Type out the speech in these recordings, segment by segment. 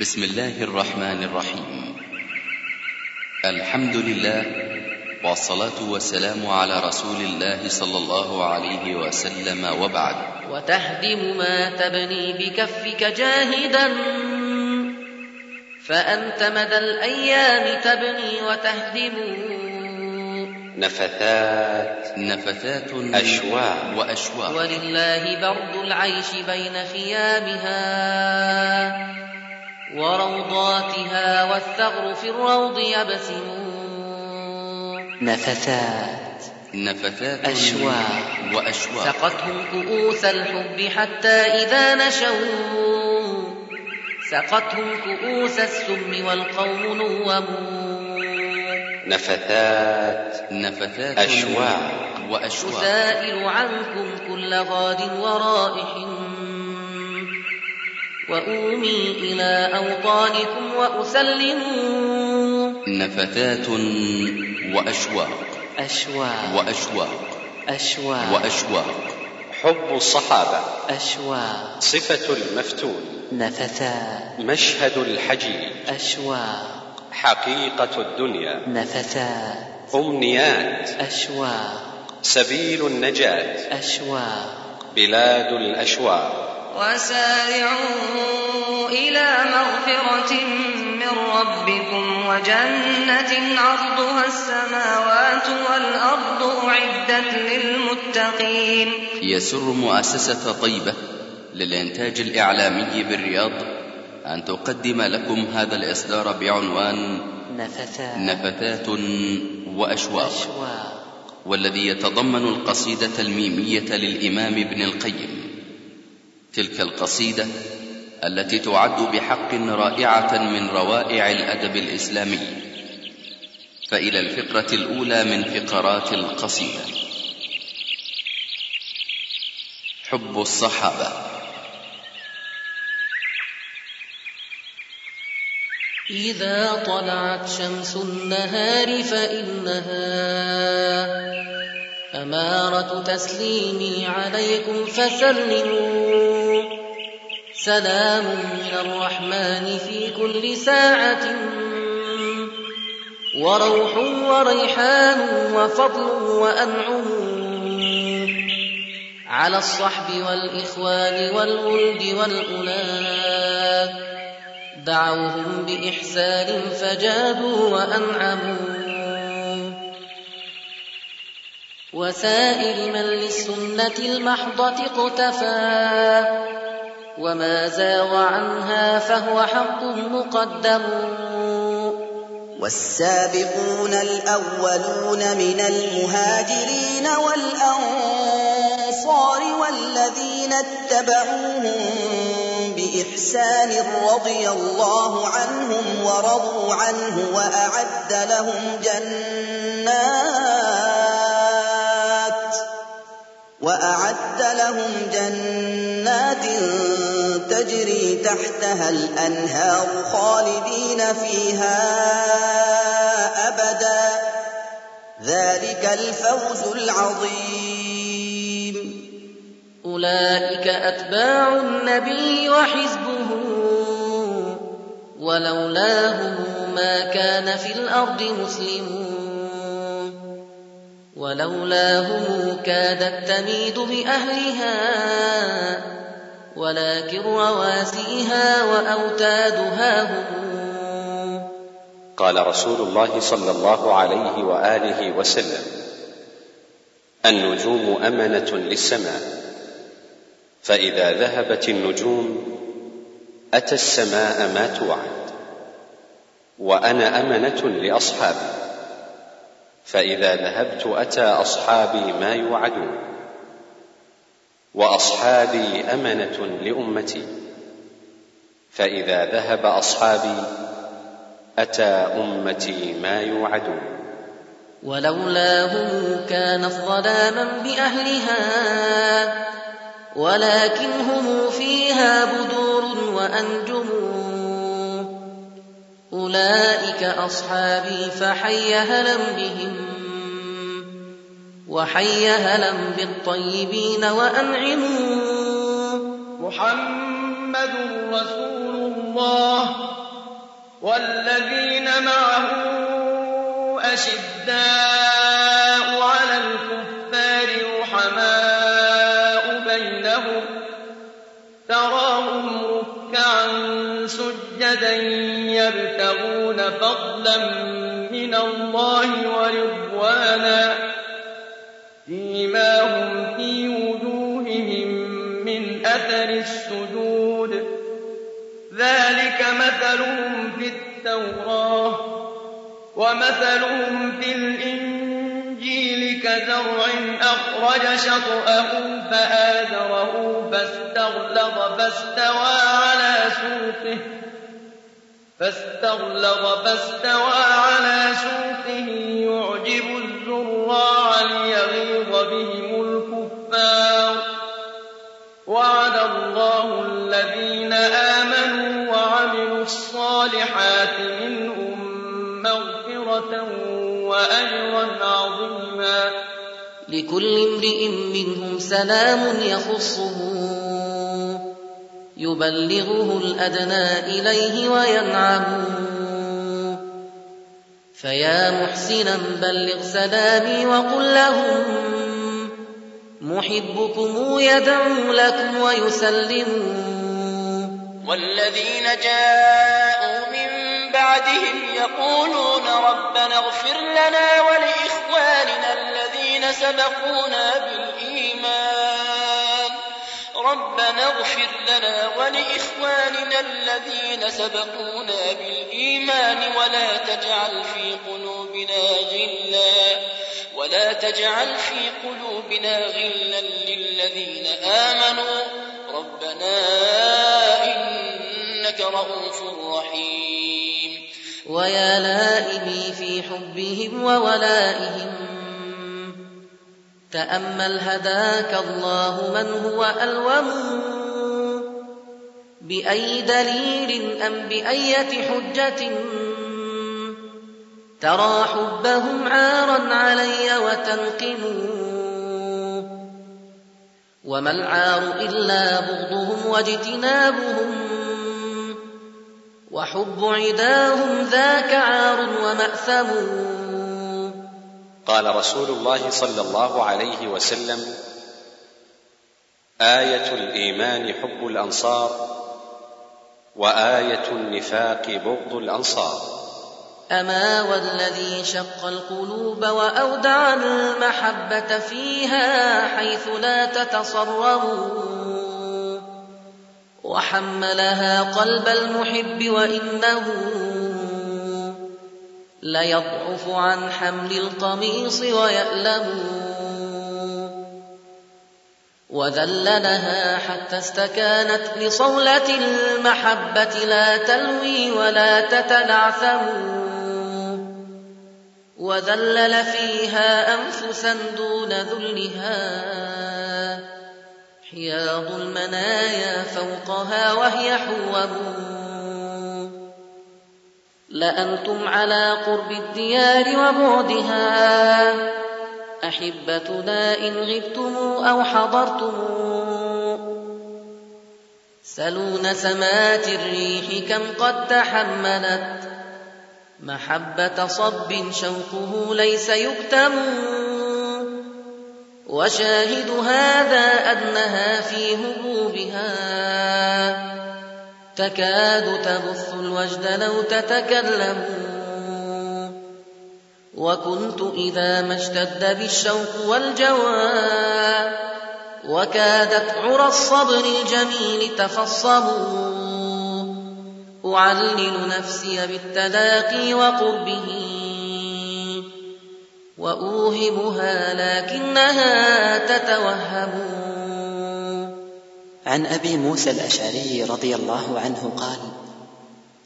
بسم الله الرحمن الرحيم. الحمد لله والصلاة والسلام على رسول الله صلى الله عليه وسلم وبعد. وتهدم ما تبني بكفك جاهدا. فأنت مدى الأيام تبني وتهدم. نفثات نفثات أشواق. وأشواق. ولله برد العيش بين خيامها. وروضاتها والثغر في الروض يبسمون نفثات. نفثات أشواق. وأشواق. سقتهم كؤوس الحب حتى إذا نشوا سقتهم كؤوس السم والقوم نوموا نفثات. نفثات أشواق. وأشواق. أسائل عنكم كل غاد ورائح وأومي إلى أوطانكم وأسلم نفثات وأشواق. أشواق. وأشواق. أشواق. وأشواق. حب الصحابة. أشواق. صفة المفتون. نفثات مشهد الحجي. أشواق. حقيقة الدنيا. نفثات أمنيات. أشواق. سبيل النجاة. أشواق. بلاد الأشواق. وسارعوا إلى مغفرة من ربكم وجنة عرضها السماوات والأرض أعدت للمتقين. يسر مؤسسة طيبة للإنتاج الإعلامي بالرياض أن تقدم لكم هذا الإصدار بعنوان نفثات نفثات وأشواق. أشواق والذي يتضمن القصيدة الميمية للإمام ابن القيم. تلك القصيدة التي تعد بحق رائعة من روائع الأدب الإسلامي. فإلى الفقرة الأولى من فقرات القصيدة. حب الصحابة. إذا طلعت شمس النهار فإنها أمارة تسليمي عليكم فسلموا. سلام من الرحمن في كل ساعة. وروح وريحان وفضل وأنعم. على الصحب والإخوان والولد والأولاد دعوهم بإحسان فجادوا وأنعموا. وسائر من للسنة المحضة اقتفى. وما زاغ عنها فهو حق مقدم والسابقون الأولون من المهاجرين والأنصار والذين اتبعوهم بإحسان رضي الله عنهم ورضوا عنه وأعد لهم جنات وأعد لهم جنات تجري تحتها الأنهار خالدين فيها أبدا. ذلك الفوز العظيم. أولئك أتباع النبي وحزبه. ولولاهم ما كان في الأرض مسلمون. ولولاهم كادت تميد بأهلها. ولكن رواسيها وأوتادها هم. قال رسول الله صلى الله عليه وآله وسلم النجوم أمنة للسماء فإذا ذهبت النجوم أتى السماء ما توعد وأنا أمنة لأصحابي فإذا ذهبت أتى أصحابي ما يوعدون. وأصحابي أمنة لأمتي. فإذا ذهب أصحابي أتى أمتي ما يوعدون. ولولاهم كانت ظلاما بأهلها ولكن هم فيها بدور وأنجم. أولئك أصحابي فحي هلا بهم. وحي هلا بالطيبين وأنعموا. محمد رسول الله والذين معه أشداء على الكفار رحماء بينهم تراهم ركعا سجدا يبتغون فضلا من الله ورضوانا. أثر السجود. ذلك مثلهم في التوراة ومثلهم في الإنجيل كزرع أخرج شطأه فآزره فاستغلظ فاستوى على سوقه فاستغلظ فاستوى على سوقه يعجب الزراع ليغيظ بهم الكفار وعد الله الذين آمنوا وعملوا الصالحات منهم مغفرة وأجرا عظيما. لكل امرئ منهم سلام يخصه. يبلغه الأدنى إليه وينعم. فيا محسنا بلغ سلامي وقل لهم محبكم يدعو لكم ويسلم. والذين جاءوا من بعدهم يقولون ربنا اغفر لنا ولإخواننا الذين سبقونا بالإيمان. ربنا اغفر لنا ولإخواننا الذين سبقونا بالإيمان ولا تجعل في قلوبنا غلا. ولا تجعل في قلوبنا غلا للذين آمنوا ربنا إنك رؤوف رحيم ويا لائمي في حبهم وولائهم تأمل هداك الله من هو ألوم بأي دليل أم بأية حجة ترى حبهم عارا علي وتنقم وما العار إلا بغضهم واجتنابهم وحب عداهم ذاك عار ومأثم قال رسول الله صلى الله عليه وسلم آية الإيمان حب الأنصار وآية النفاق بغض الأنصار أما والذي شق القلوب وأودع المحبة فيها حيث لا تتصرم وحملها قلب المحب وإنه ليضعف عن حمل القميص ويألم وذللها حتى استكانت لصولة المحبة لا تلوي ولا تتلعثم وذلل فيها أنفسا دون ذلها. حياض المنايا فوقها وهي حوم لأنتم على قرب الديار وبعدها. أحبتنا إن غبتم أو حضرتم. سلوا نسمات الريح كم قد تحملت. محبة صب شوقه ليس يكتم. وشاهد هذا أنها في هبوبها. تكاد تبث الوجد لو تتكلم. وكنت إذا ما اشتد بالشوق والجوى. وكادت عرى الصبر الجميل تفصموا. أعلل نفسي بالتلاقي وقربه وأوهمها لكنها تتوهم عن أبي موسى الأشعري رضي الله عنه قال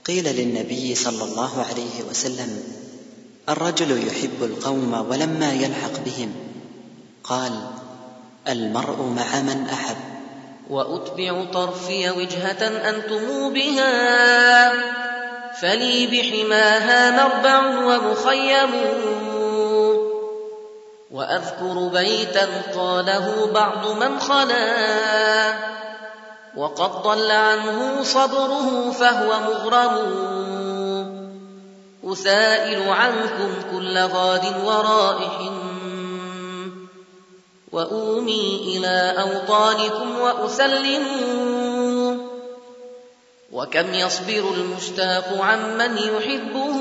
قيل للنبي صلى الله عليه وسلم الرجل يحب القوم ولما يلحق بهم. قال المرء مع من أحب. وأتبع طرفي وجهة أنتم بها فلي بحماها مربع ومخيم. وأذكر بيتا قاله بعض من خلا. وقد ضل عنه صبره فهو مغرم. أسائل عنكم كل غاد ورائح. وأومي إلى أوطانكم وأسلم وكم يصبر المشتاق عمن يحبه.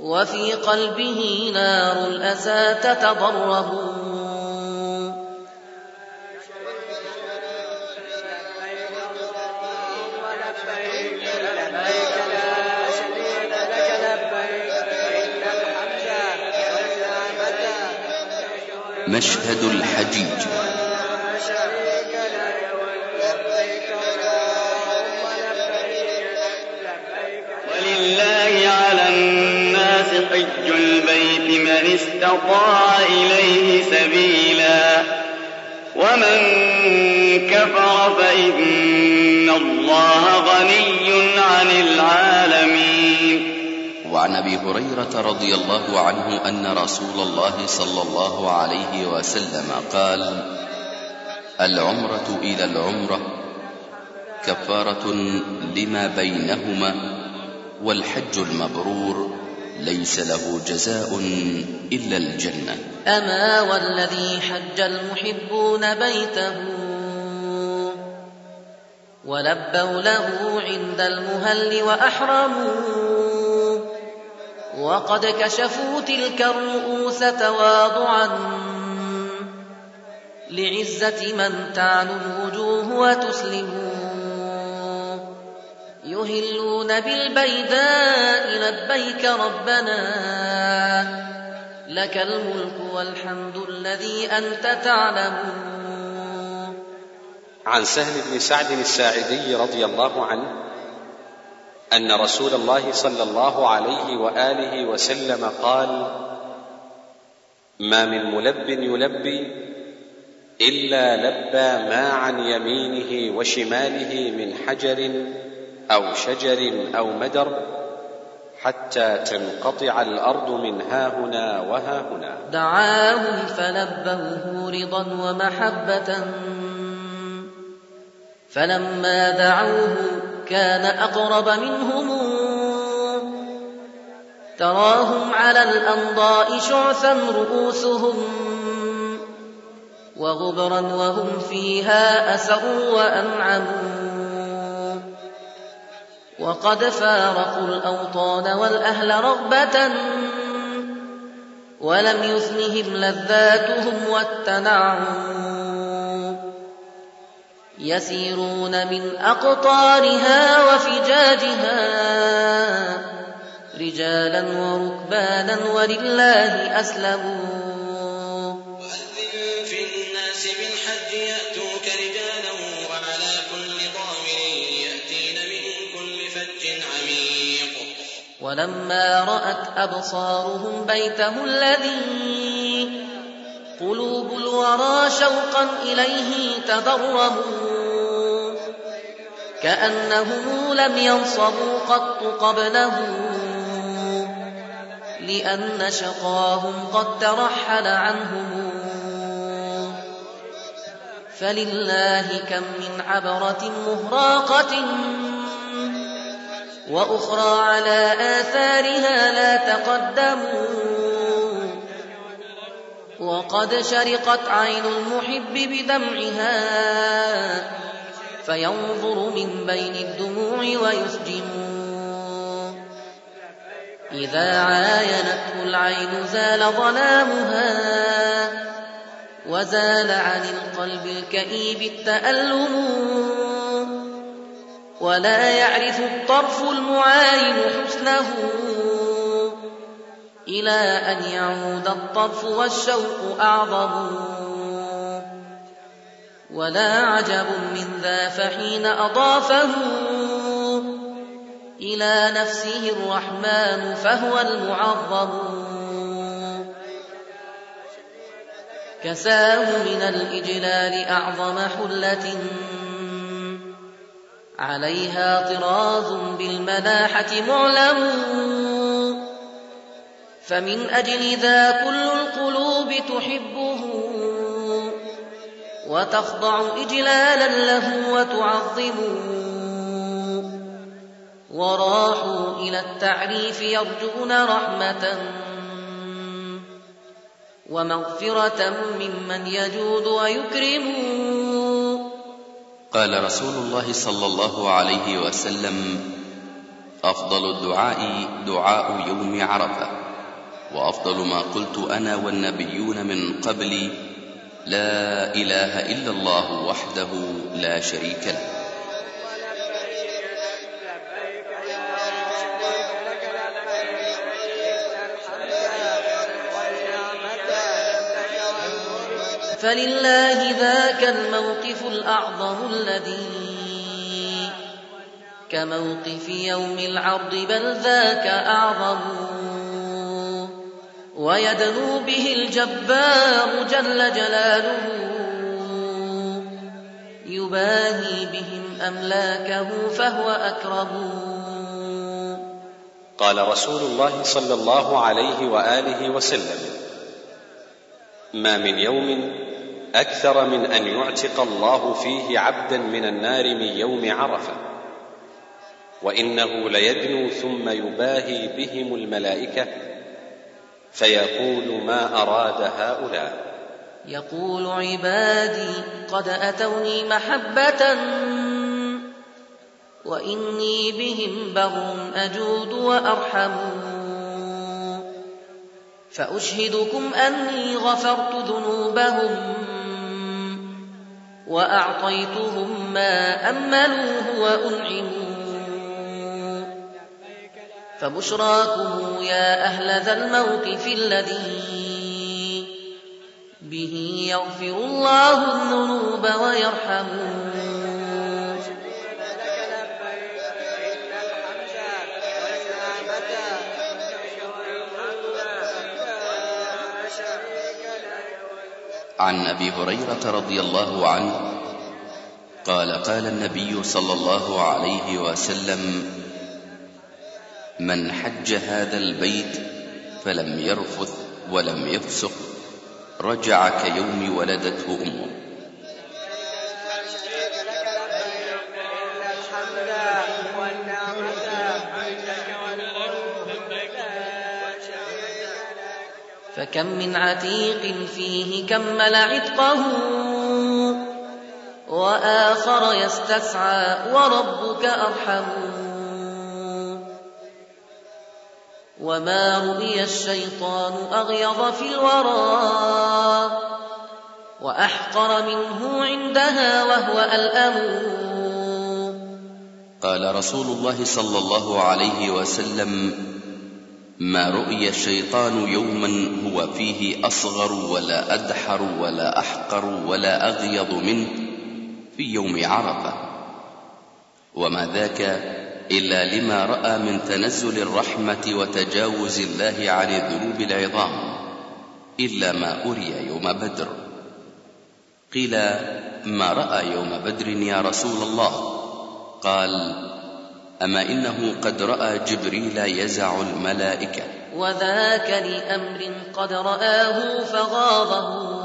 وفي قلبه نار الأسى تتضره مشهد الحجيج. ولله على الناس حج البيت من استطاع إليه سبيلا. ومن كفر فإن الله غني عن العالمين. وعن أبي هريرة رضي الله عنه أن رسول الله صلى الله عليه وسلم قال العمرة إلى العمرة كفارة لما بينهما والحج المبرور ليس له جزاء إلا الجنة. أما والذي حج المحبون بيته ولبوا له عند المهل وأحرموا وقد كشفوا تلك الرؤوس تواضعا لعزة من تعلو الوجوه وتسلم يهلون بالبيداء لبيك ربنا لك الملك والحمد الذي أنت تعلم. عن سهل بن سعد الساعدي رضي الله عنه أن رسول الله صلى الله عليه وآله وسلم قال ما من ملب يلبي إلا لبى ما عن يمينه وشماله من حجر أو شجر أو مدر حتى تنقطع الأرض من ها هنا وها هنا. دعاهم فلبوه رضا ومحبة. فلما دعوه كان أقرب منهم تراهم على الأنضاء شعثا رؤوسهم وغبرا وهم فيها أسروا وأنعموا وقد فارقوا الأوطان والأهل رغبة ولم يثنهم لذاتهم والتنعم يسيرون من أقطارها وفجاجها رجالا وركبانا ولله أسلموا وأذن في الناس بالحج يأتوك رجالا وعلى كل ضامر يأتين من كل فج عميق. ولما رأت أبصارهم بيته الذي قلوب الورى شوقا إليه تضرموا. كأنهم لم ينصبوا قط قبله. لأن شقاهم قد ترحل عنهم. فلله كم من عبرة مهراقة. وأخرى على آثارها لا تقدموا. وقد شرقت عين المحب بدمعها فينظر من بين الدموع ويسجم. إذا عاينته العين زال ظلامها وزال عن القلب الكئيب التألم. ولا يعرف الطرف المعاين حسنه. إلى أن يعود الطرف والشوق أعظم. ولا عجب من ذا فحين أضافه إلى نفسه الرحمن فهو المعظم. كساه من الإجلال أعظم حلة. عليها طراز بالملاحة معلم. فمن أجل ذا كل القلوب تحبه وتخضع إجلالا له وتعظموا وراحوا إلى التعريف يرجون رحمة ومغفرة ممن يجود ويكرم. قال رسول الله صلى الله عليه وسلم أفضل الدعاء دعاء يوم عرفة. وأفضل ما قلت أنا والنبيون من قبلي لا إله إلا الله وحده لا شريك له. فلله ذاك الموقف الأعظم الذي كموقف يوم العرض بل ذاك أعظم. ويدنو به الجبار جل جلاله. يباهي بهم أملاكه فهو أكرم. قال رسول الله صلى الله عليه وآله وسلم ما من يوم أكثر من أن يعتق الله فيه عبدا من النار من يوم عرفة وإنه ليدنو ثم يباهي بهم الملائكة فيقول ما أراد هؤلاء. يقول عبادي قد أتوني محبة وإني بهم بر أجود وأرحم. فأشهدكم أني غفرت ذنوبهم وأعطيتهم ما أملوه وأنعموا فبشراكم يا أهل ذا الموقف الذي به يغفر الله الذنوب ويرحم عن أبي هريرة رضي الله عنه قال قال النبي صلى الله عليه وسلم من حج هذا البيت فلم يرفث ولم يفسق رجع كيوم ولدته أمه. فكم من عتيق فيه كمل عتقه وآخر يستسعى وربك أرحم. وما رؤي الشيطان أغيظ في الورى وأحقر منه عندها وهو ألأم قال رسول الله صلى الله عليه وسلم ما رؤي الشيطان يوما هو فيه اصغر ولا ادحر ولا احقر ولا اغيض منه في يوم عرفه. وما ذاك إلا لما رأى من تنزل الرحمة وتجاوز الله عن الذنوب العظام إلا ما أري يوم بدر. قيل ما رأى يوم بدر يا رسول الله؟ قال أما إنه قد رأى جبريل يزع الملائكة. وذاك لأمر قد رآه فغاضه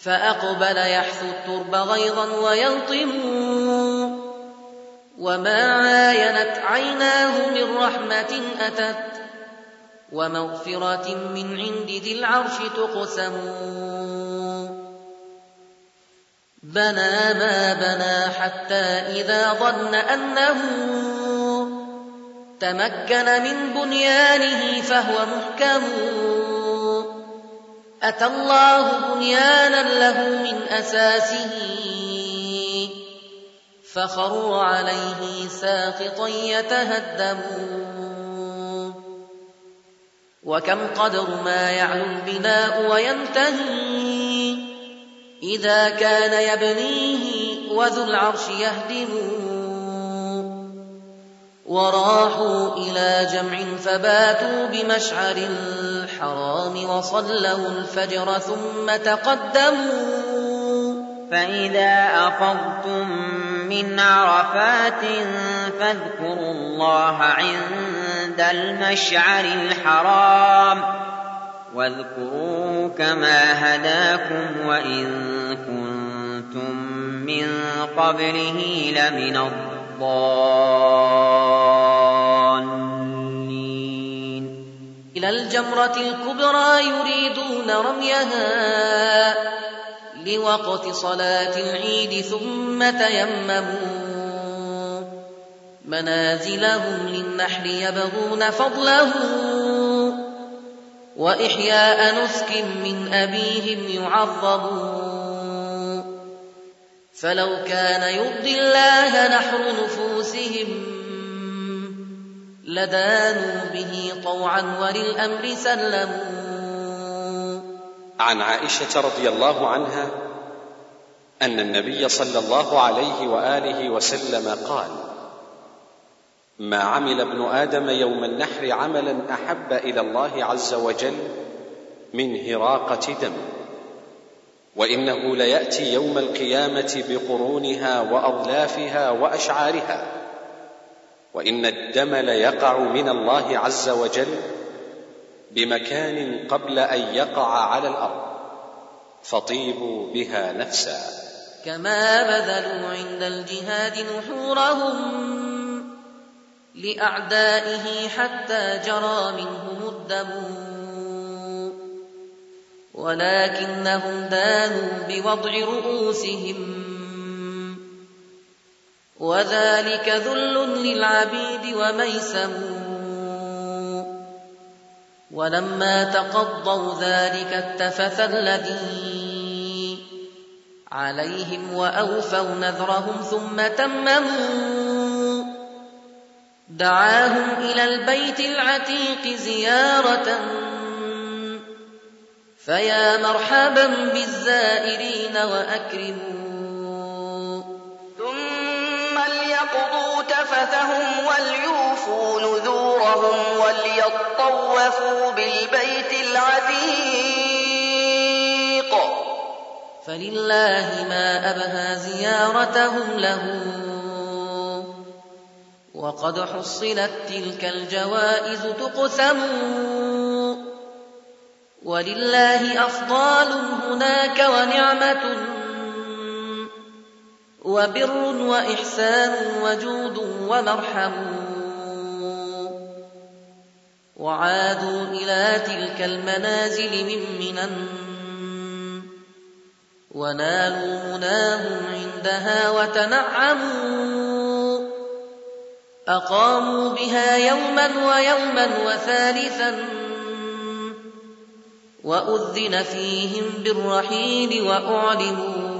فأقبل يحث الترب غيظا ويلطم وما عاينت عيناه من رحمة أتت ومغفرة من عند ذي العرش تقسم بنى ما بنى حتى إذا ظن أنه تمكن من بنيانه فهو محكم أتى الله بنيانا له من أساسه فخر عليه ساقطا يتهدم وكم قدر ما يعلو البناء وينتهي. إذا كان يبنيه وذو العرش يهدم وراحوا إلى جمع فباتوا بمشعر الحرام وصلوا الفجر ثم تقدموا. فإذا أفضتم من عرفات فاذكروا الله عند المشعر الحرام واذكروا كما هداكم وإن كنتم من قبله لمن الضالين. إلى الجمرة الكبرى يريدون رميها. لوقت صلاة العيد ثم تيمموا. منازلهم للنحر يبغون فضله. وإحياء نسك من أبيهم يعظمون فلو كان يرضي الله نحر نفوسهم لدانوا به طوعا وللأمر سلموا. عن عائشة رضي الله عنها أن النبي صلى الله عليه وآله وسلم قال ما عمل ابن آدم يوم النحر عملا أحب إلى الله عز وجل من هراقة دم وإنه ليأتي يوم القيامة بقرونها واضلافها وأشعارها وإن الدم ليقع من الله عز وجل بمكان قبل أن يقع على الأرض فطيبوا بها نفسا. كما بذلوا عند الجهاد نحورهم لأعدائه حتى جرى منهم الدم ولكنهم دانوا بوضع رؤوسهم. وذلك ذل للعبيد وميسم. ولما تقضوا ذلك اتفث الذي عليهم وأوفوا نذرهم ثم تمموا. دعاهم إلى البيت العتيق زيارة فيا مرحبا بالزائرين وأكرموا. ليقضوا تفثهم وليوفوا نذورهم وليطوفوا بالبيت العتيق. فلله ما أبهى زيارتهم له. وقد حصلت تلك الجوائز تقسم. ولله أفضال هناك ونعمة وبر وإحسان وجود ومرحم. وعادوا إلى تلك المنازل من منن. ونالوا مناهم عندها وتنعموا. أقاموا بها يوما ويوما وثالثا. وأذن فيهم بالرحيل وأعلموا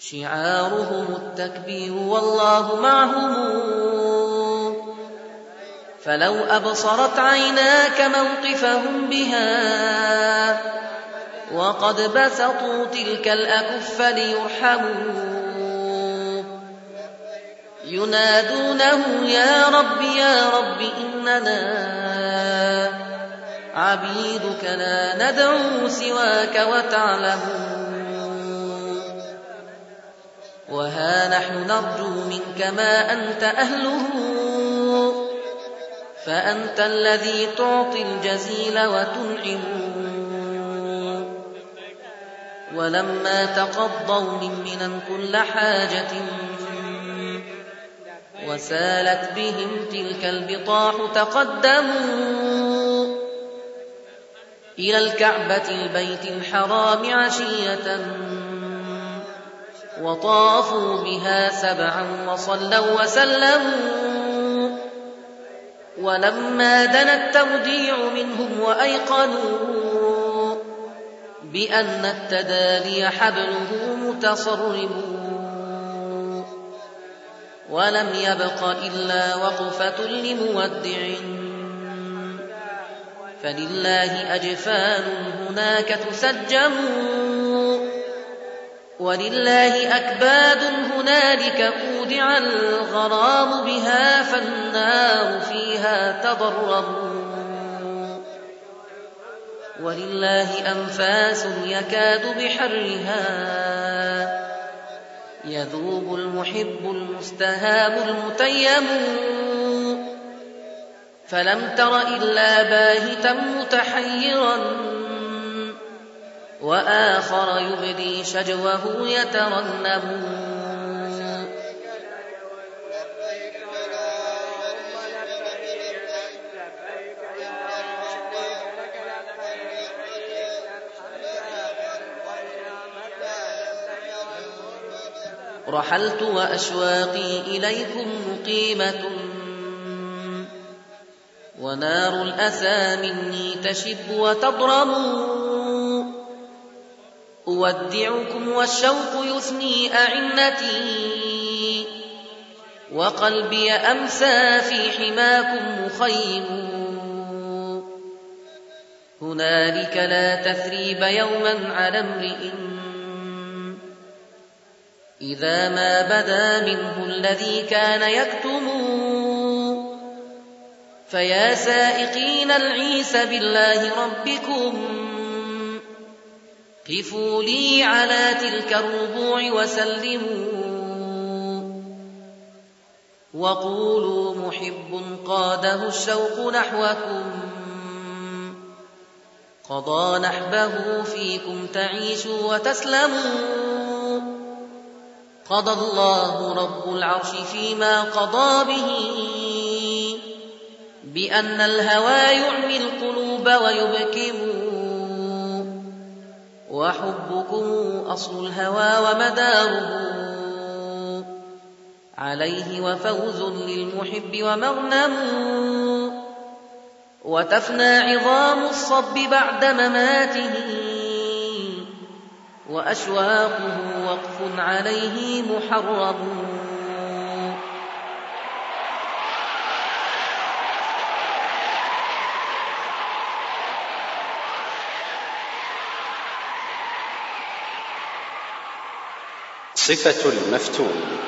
شعارهم التكبير والله معهم. فلو أبصرت عيناك موقفهم بها وقد بسطوا تلك الأكف ليرحموا. ينادونه يا رب يا رب إننا عبيدك لا ندعو سواك وتعلمون. وها نحن نرجو منك ما أنت أهله فأنت الذي تعطي الجزيل وتنعم ولما تقضوا من كل حاجة وسالت بهم تلك البطاح تقدموا إلى الكعبة البيت الحرام عشية وطافوا بها سبعا وصلوا وسلموا. ولما دنا التوديع منهم وأيقنوا بأن التدالي حبله متصرب ولم يبق إلا وقفة لمودع. فلله أجفان هناك تسجم. ولله أكباد هنالك أودع الغرام بها فالنار فيها تضرم. ولله أنفاس يكاد بحرها. يذوب المحب المستهاب المتيم. فلم تر إلا باهتا متحيرا. وآخر يبدي شجوه يترنم رحلت وأشواقي إليكم مقيمة. ونار الأسى مني تشب وتضرم أودعكم والشوق يثني أعنتي وقلبي أمسى في حماكم مخيم هنالك لا تثريب يوما على امرئ. إذا ما بدا منه الذي كان يكتم فيا سائقين العيس بالله ربكم. قفوا لي على تلك الربوع وسلموا وقولوا محب قاده الشوق نحوكم قضى نحبه فيكم تعيشوا وتسلموا قضى الله رب العرش فيما قضى به بأن الهوى يعمي القلوب ويبكم وحبكم أصل الهوى ومداره عليه وفوز للمحب ومغنم. وتفنى عظام الصب بعد مماته. وأشواقه وقف عليه محرم صفة المفتون.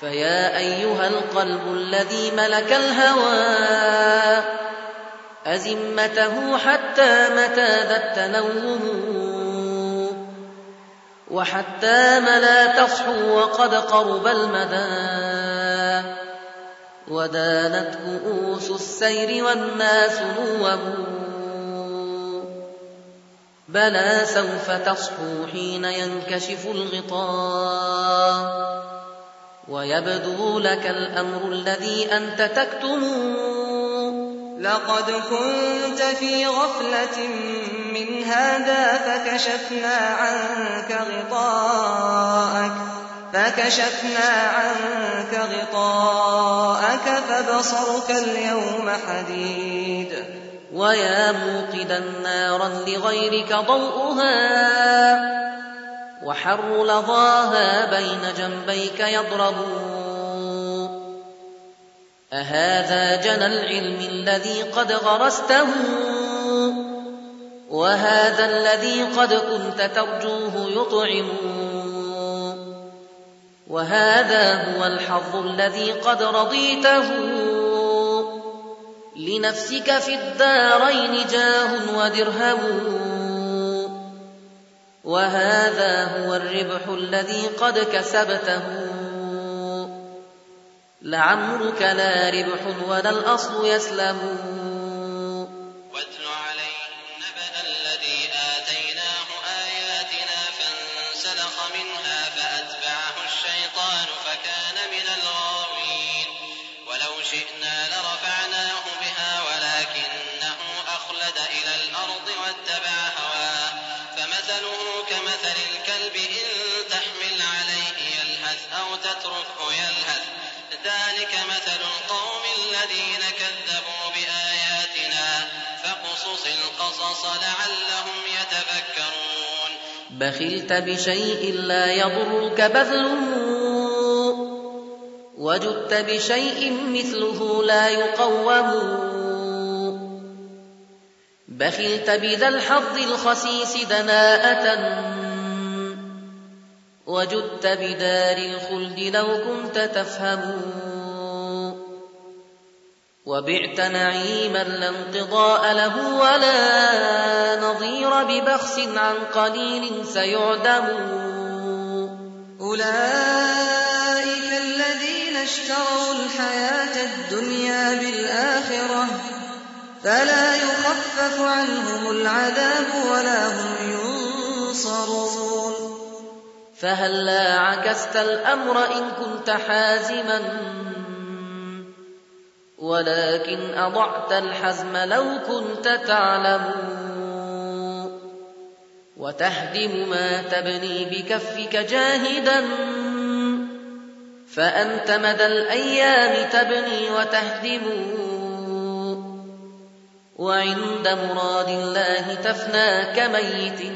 فيا أيها القلب الذي ملك الهوى أزمته حتى متى ذا التنوم وحتى ملا تصحو وقد قرب المدى. ودانت كؤوس السير والناس نوم بلى سوف تصحو حين ينكشف الغطاء. ويبدو لك الأمر الذي أنت تكتم. لقد كنت في غفلة من هذا فكشفنا عنك غطاءك. فكشفنا عنك غطاءك فبصرك اليوم حديد. ويا موقدا نارا لغيرك ضوءها. وحر لظاها بين جنبيك يضرب. أهذا جنى العلم الذي قد غرسته. وهذا الذي قد كنت ترجوه يطعم وهذا هو الحظ الذي قد رضيته. لنفسك في الدارين جاه ودرهم. وهذا هو الربح الذي قد كسبته. لعمرك لا ربح ولا الأصل يسلم. بخلت بشيء لا يضرك بذله وجدت بشيء مثله لا يقوم. بخلت بذا الحظ الخسيس دناءة وجدت بدار الخلد لو كنت تفهم. وبعت نعيما لا انقضاء له ولا نظير ببخس عن قليل سيعدم. أولئك الذين اشتروا الحياة الدنيا بالآخرة فلا يخفف عنهم العذاب ولا هم ينصرون. فهلا عكست الأمر إن كنت حازما؟ ولكن أضعت الحزم لو كنت تعلم. وتهدم ما تبني بكفك جاهدا. فأنت مدى الأيام تبني وتهدم. وعند مراد الله تفنى كميت.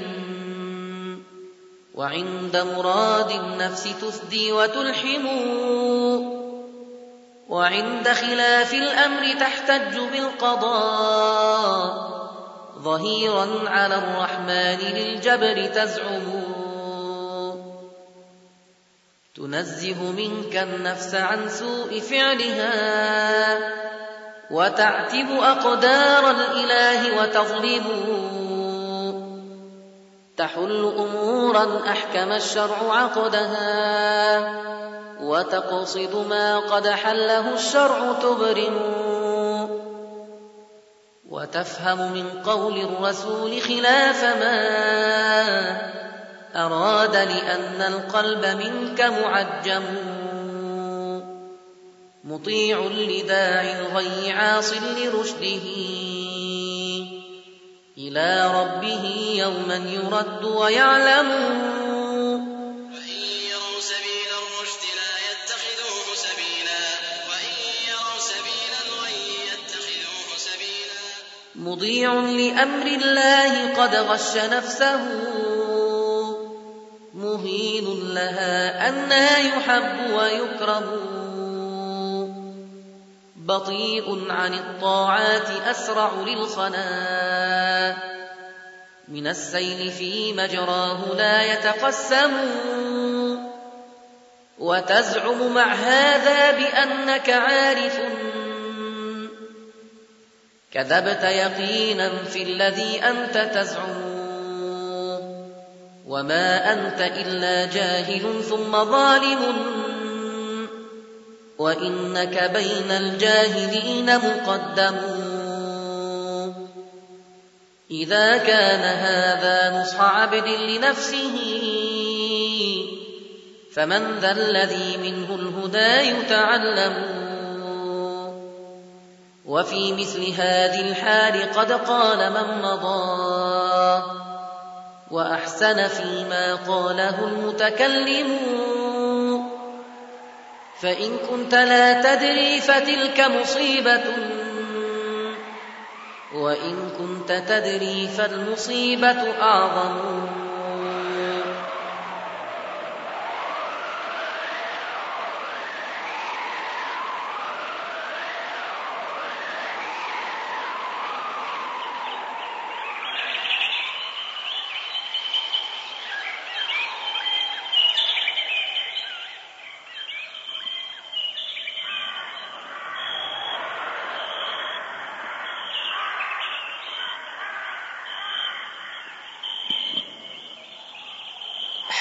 وعند مراد النفس تفدي وتلحم. وعند خلاف الأمر تحتج بالقضاء. ظهيرا على الرحمن للجبر تزعم. تنزه منك النفس عن سوء فعلها وتعتب أقدار الإله وتظلم. تحل أمورا أحكم الشرع عقدها. وتقصد ما قد حله الشرع تبرم. وتفهم من قول الرسول خلاف ما أراد لأن القلب منك معجم. مطيع لداعي الغي عاص لرشده. إلى ربه يوما يرد ويعلم. مضيع لأمر الله قد غش نفسه. مهين لها أنها يحب ويكرم بطيء عن الطاعات أسرع للخنا من السيل في مجراه لا يتقسم. وتزعم مع هذا بأنك عارف كذبت يقينا في الذي أنت تزعم. وما أنت إلا جاهل ثم ظالم. وإنك بين الجاهلين مقدم. إذا كان هذا نصح عبد لنفسه فمن ذا الذي منه الهدى يتعلم. وفي مثل هذه الحال قد قال من مضى وأحسن فيما قاله المتكلم. فإن كنت لا تدري فتلك مصيبة وإن كنت تدري فالمصيبة أعظم.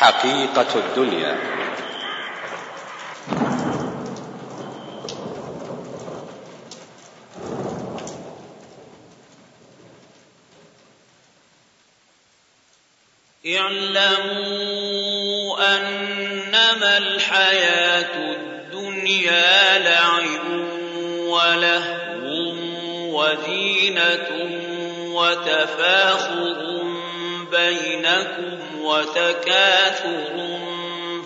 حقيقة الدنيا. اعلموا أنما الحياة الدنيا لعب ولهو وزينة وتفاخر بينكم وتكاثر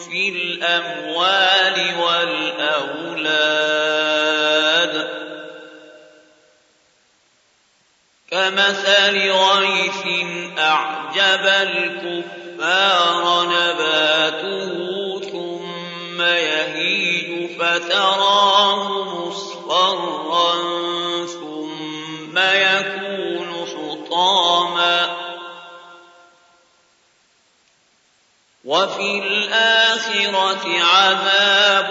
في الأموال والأولاد. كمثل غيث أعجب الكفار نباته وفي الآخرة عذاب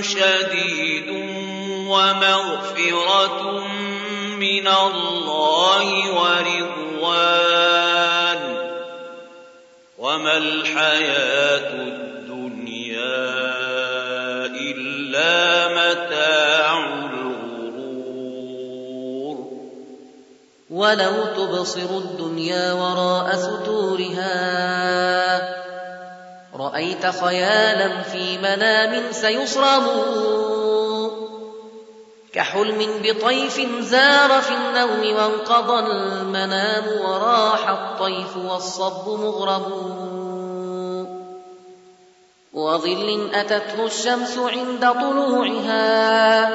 شديد ومغفرة من الله ورضوان. وما الحياة الدنيا إلا متاع الغرور. ولو تبصر الدنيا وراء ستورها رأيت خيالا في منام سيصرم. كحلم بطيف زار في النوم وانقضى المنام وراح الطيف والصب مغرم وظل أتته الشمس عند طلوعها.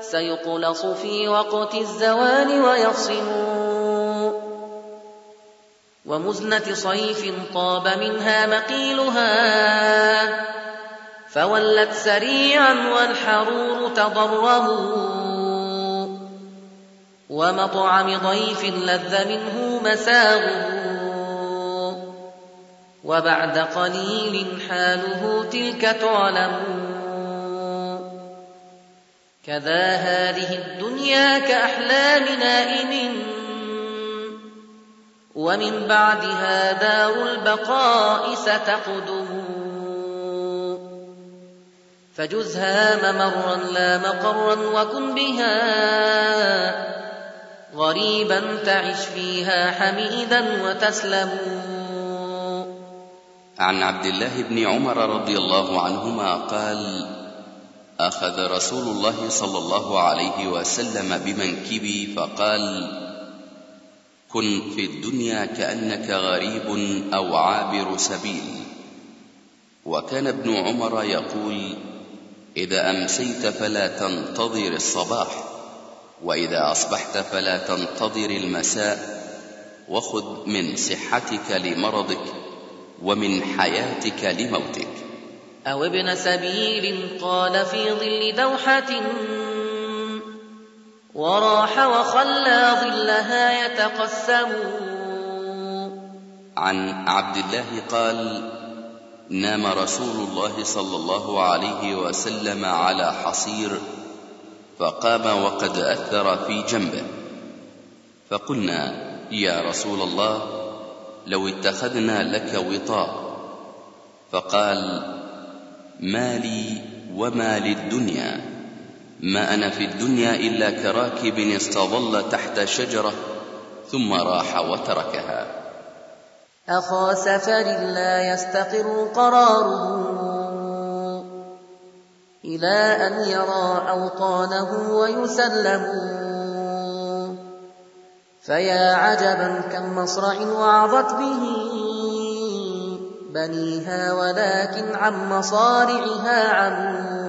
سيقلص في وقت الزوال ويصم ومزنة صيف طاب منها مقيلها فولت سريعا والحرور تضرم ومطعم ضيف لذ منه مساغه. وبعد قليل حاله تلك تعلم. كذا هذه الدنيا كأحلام نائم ومن بعدها دار البقاء ستقدم. فجزها ممرا لا مقرا وكن بها. غريبا تعش فيها حميدا وتسلم. عن عبد الله بن عمر رضي الله عنهما قال أخذ رسول الله صلى الله عليه وسلم بمنكبي فقال كن في الدنيا كأنك غريب أو عابر سبيل. وكان ابن عمر يقول إذا أمسيت فلا تنتظر الصباح وإذا أصبحت فلا تنتظر المساء وخذ من صحتك لمرضك ومن حياتك لموتك. أو ابن سبيل قال في ظل دوحة وراح وخلى ظلها يتقسم. عن عبد الله قال نام رسول الله صلى الله عليه وسلم على حصير فقام وقد أثر في جنبه. فقلنا يا رسول الله لو اتخذنا لك وطاء. فقال ما لي وما للدنيا. ما أنا في الدنيا إلا كراكب استظل تحت شجرة ثم راح وتركها. أخا سفر لا يستقر قراره إلى أن يرى أوطانه ويسلم. فيا عجبا كم مصرع وعظت به بنيها ولكن عن مصارعها عموا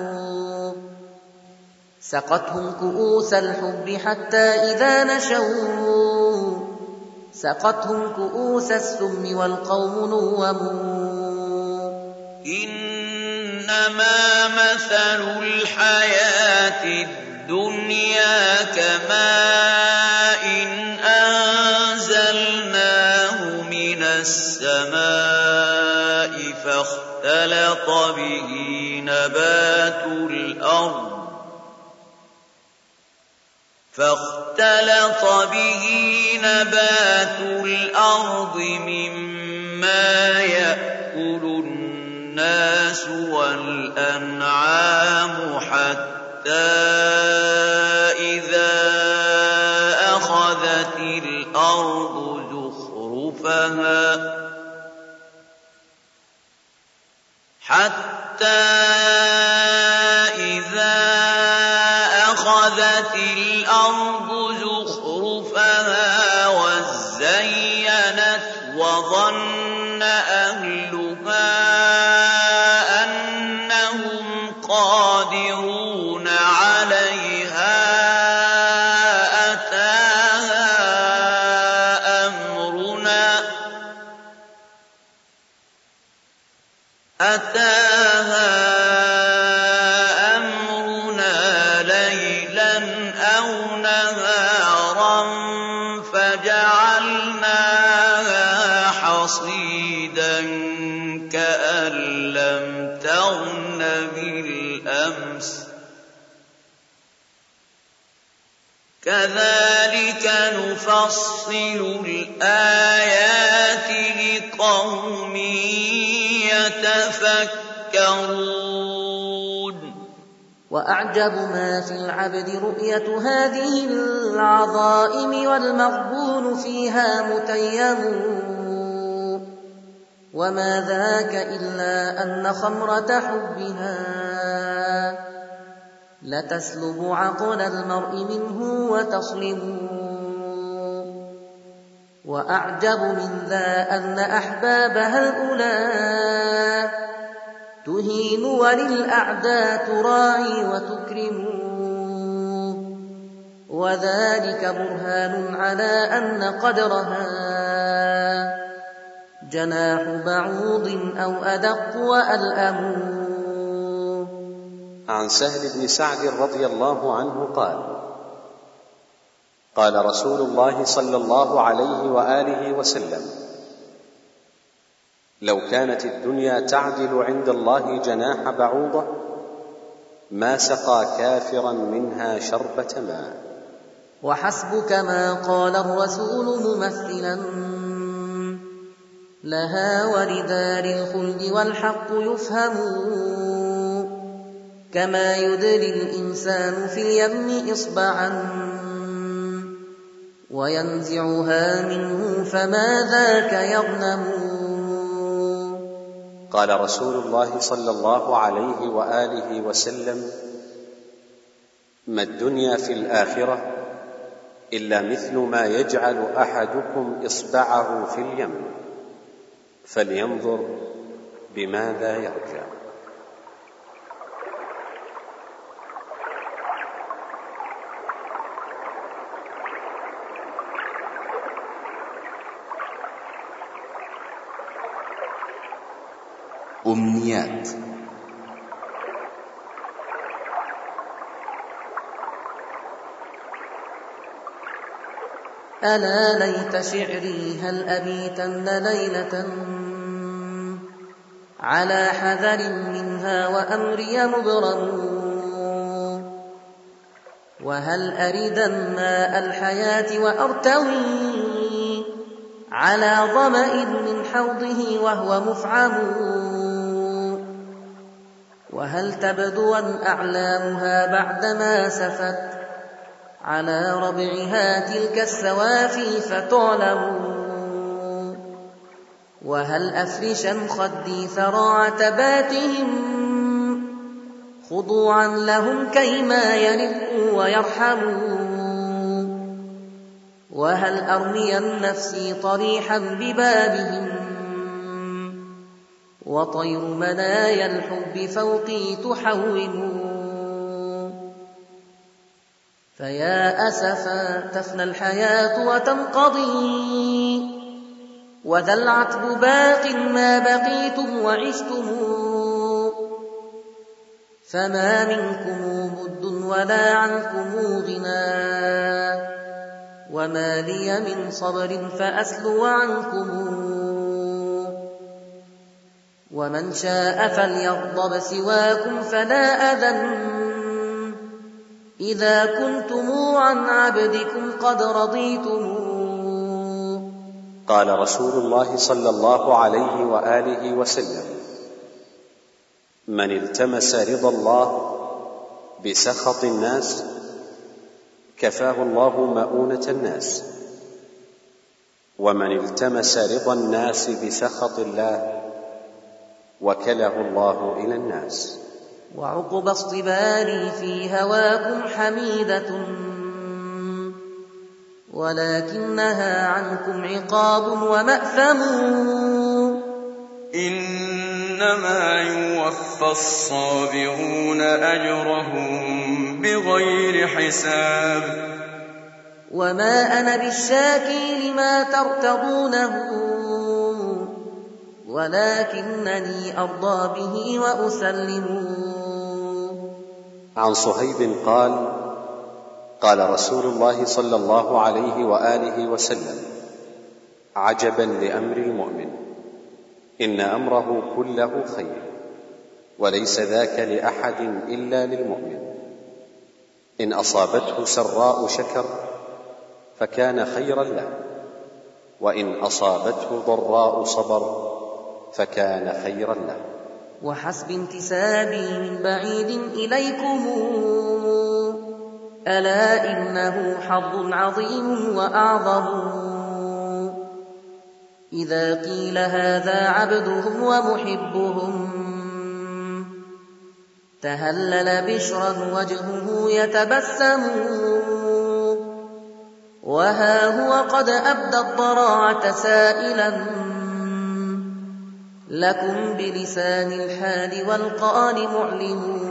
سقتهم كؤوس الحب حتى إذا نشوا سقتهم كؤوس السم والقوم نوم إنما مثل الحياة الدنيا كماء إن أنزلناه من السماء فاختلط به نبات الأرض. فاختلط به نبات الأرض مما يأكل الناس والأنعام حتى إذا أخذت الأرض زخرفها حتى كذلك نفصل الآيات لقوم يتفكرون. وأعجب ما في العبد رؤية هذه العظائم والمغبون فيها متيم. وما ذاك إلا أن خمرة حبها. لتسلب عقل المرء منه وتصلب وأعجب من ذا أن أحبابها الأولى تهين وللأعداء تراعي وتكرم وذلك برهان على أن قدرها جناح بعوض أو أدق وألأم عن سهل بن سعد رضي الله عنه قال قال رسول الله صلى الله عليه وآله وسلم لو كانت الدنيا تعدل عند الله جناح بعوضة ما سقى كافرا منها شربة ماء. وحسبك ما قال الرسول ممثلا لها ولدار الخلد والحق يفهم كما يدري الإنسان في اليم إصبعا وينزعها منه فما ذاك يغنم قال رسول الله صلى الله عليه واله وسلم ما الدنيا في الاخره الا مثل ما يجعل احدكم اصبعه في اليم فلينظر بماذا يرجع أمنيات. ألا ليت شعري هل أبيتن ليلة على حذر منها وأمري مبرم وهل أردا ماء الحياة وأرتوي على ظمأ من حوضه وهو مفعم وهل تبدوا أعلامها بعدما سفت؟ على ربعها تلك السوافي فتعلم وهل أفرشا خدي ثرى عتباتهم خضوعا لهم كيما يرقوا ويرحموا وهل أرمي نفسي طريحا ببابهم؟ وطير منايا الحب فوقي تحوم فيا أسفا تفنى الحياة وتنقضي. وذا العتب باق ما بقيتم وعشتم. فما منكم بد ولا عنكم غنى. وما لي من صبر فأسلو عنكم. ومن شاء فليغضب سواكم فلا أذن. إذا كنتم عن عبدكم قد رضيتم. قال رسول الله صلى الله عليه وآله وسلم من التمس رضا الله بسخط الناس كفاه الله مؤونة الناس. ومن التمس رضا الناس بسخط الله وكله الله إلى الناس. وعقب اصطباري في هواكم حميدة ولكنها عنكم عقاب ومأثم. إنما يوفى الصابرون أجرهم بغير حساب. وما أنا بالشاكي لما ترتضونه. ولكنني أرضى به وأسلم عن صهيب قال قال رسول الله صلى الله عليه وآله وسلم عجبا لأمر المؤمن إن أمره كله خير وليس ذاك لأحد إلا للمؤمن. إن أصابته سراء شكر فكان خيرا له وإن أصابته ضراء صبر فكان خيرا له. وحسب انتسابي من بعيد إليكم ألا إنه حظ عظيم وأعظم. إذا قيل هذا عبدهم ومحبهم تهلل بشرا وجهه يتبسم. وها هو قد أبدى الضراعة سائلا. لكم بلسان الحال والقال معلم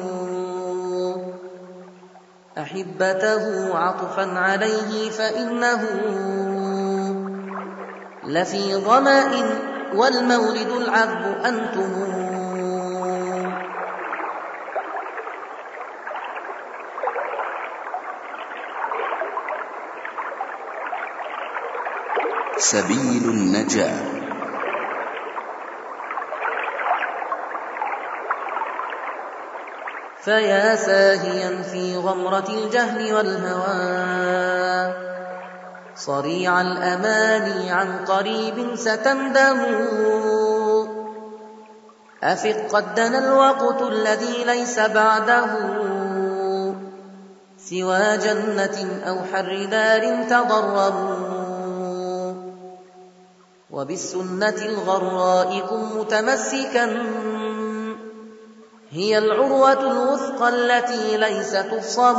أحبته عطفا عليه فإنه لفي ظمأ والمولد العذب أنتم. سبيل النجاة. فيا ساهيا في غمرة الجهل والهوى. صريع الأماني عن قريب ستندم. أفق قد دنا الوقت الذي ليس بعده. سوى جنة أو حر دار تضرموا وبالسنة الغراء كن متمسكا. هي العروة الوثقى التي ليس تفصم.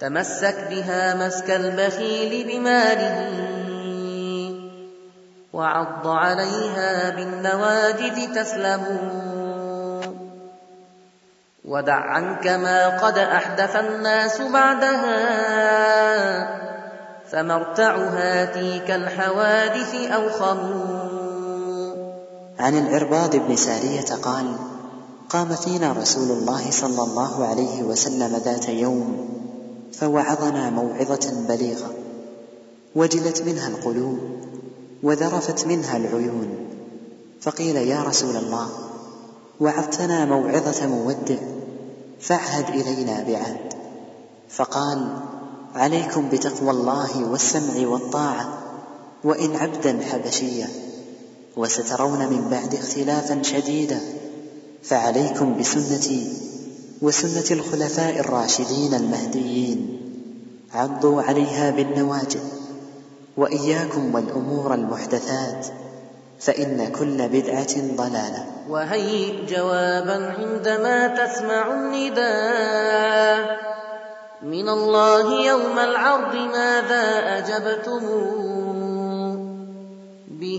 تمسك بها مسك البخيل بماله وعض عليها بالنواجذ تسلم. ودع عنك ما قد أحدث الناس بعدها فمرتعها تلك الحوادث أوخم. عن العرباض بن سارية قال قام فينا رسول الله صلى الله عليه وسلم ذات يوم فوعظنا موعظة بليغة وجلت منها القلوب وذرفت منها العيون فقيل يا رسول الله وعظتنا موعظة مودع فاعهد إلينا بعهد. فقال عليكم بتقوى الله والسمع والطاعة وإن عبدا حبشيا وسترون من بعد اختلافا شديدا. فعليكم بسنتي وسنة الخلفاء الراشدين المهديين. عضوا عليها بالنواجذ. وإياكم والأمور المحدثات. فإن كل بدعة ضلالة. وهيئ جوابا عندما تسمع النداء. من الله يوم العرض ماذا أجبتموه؟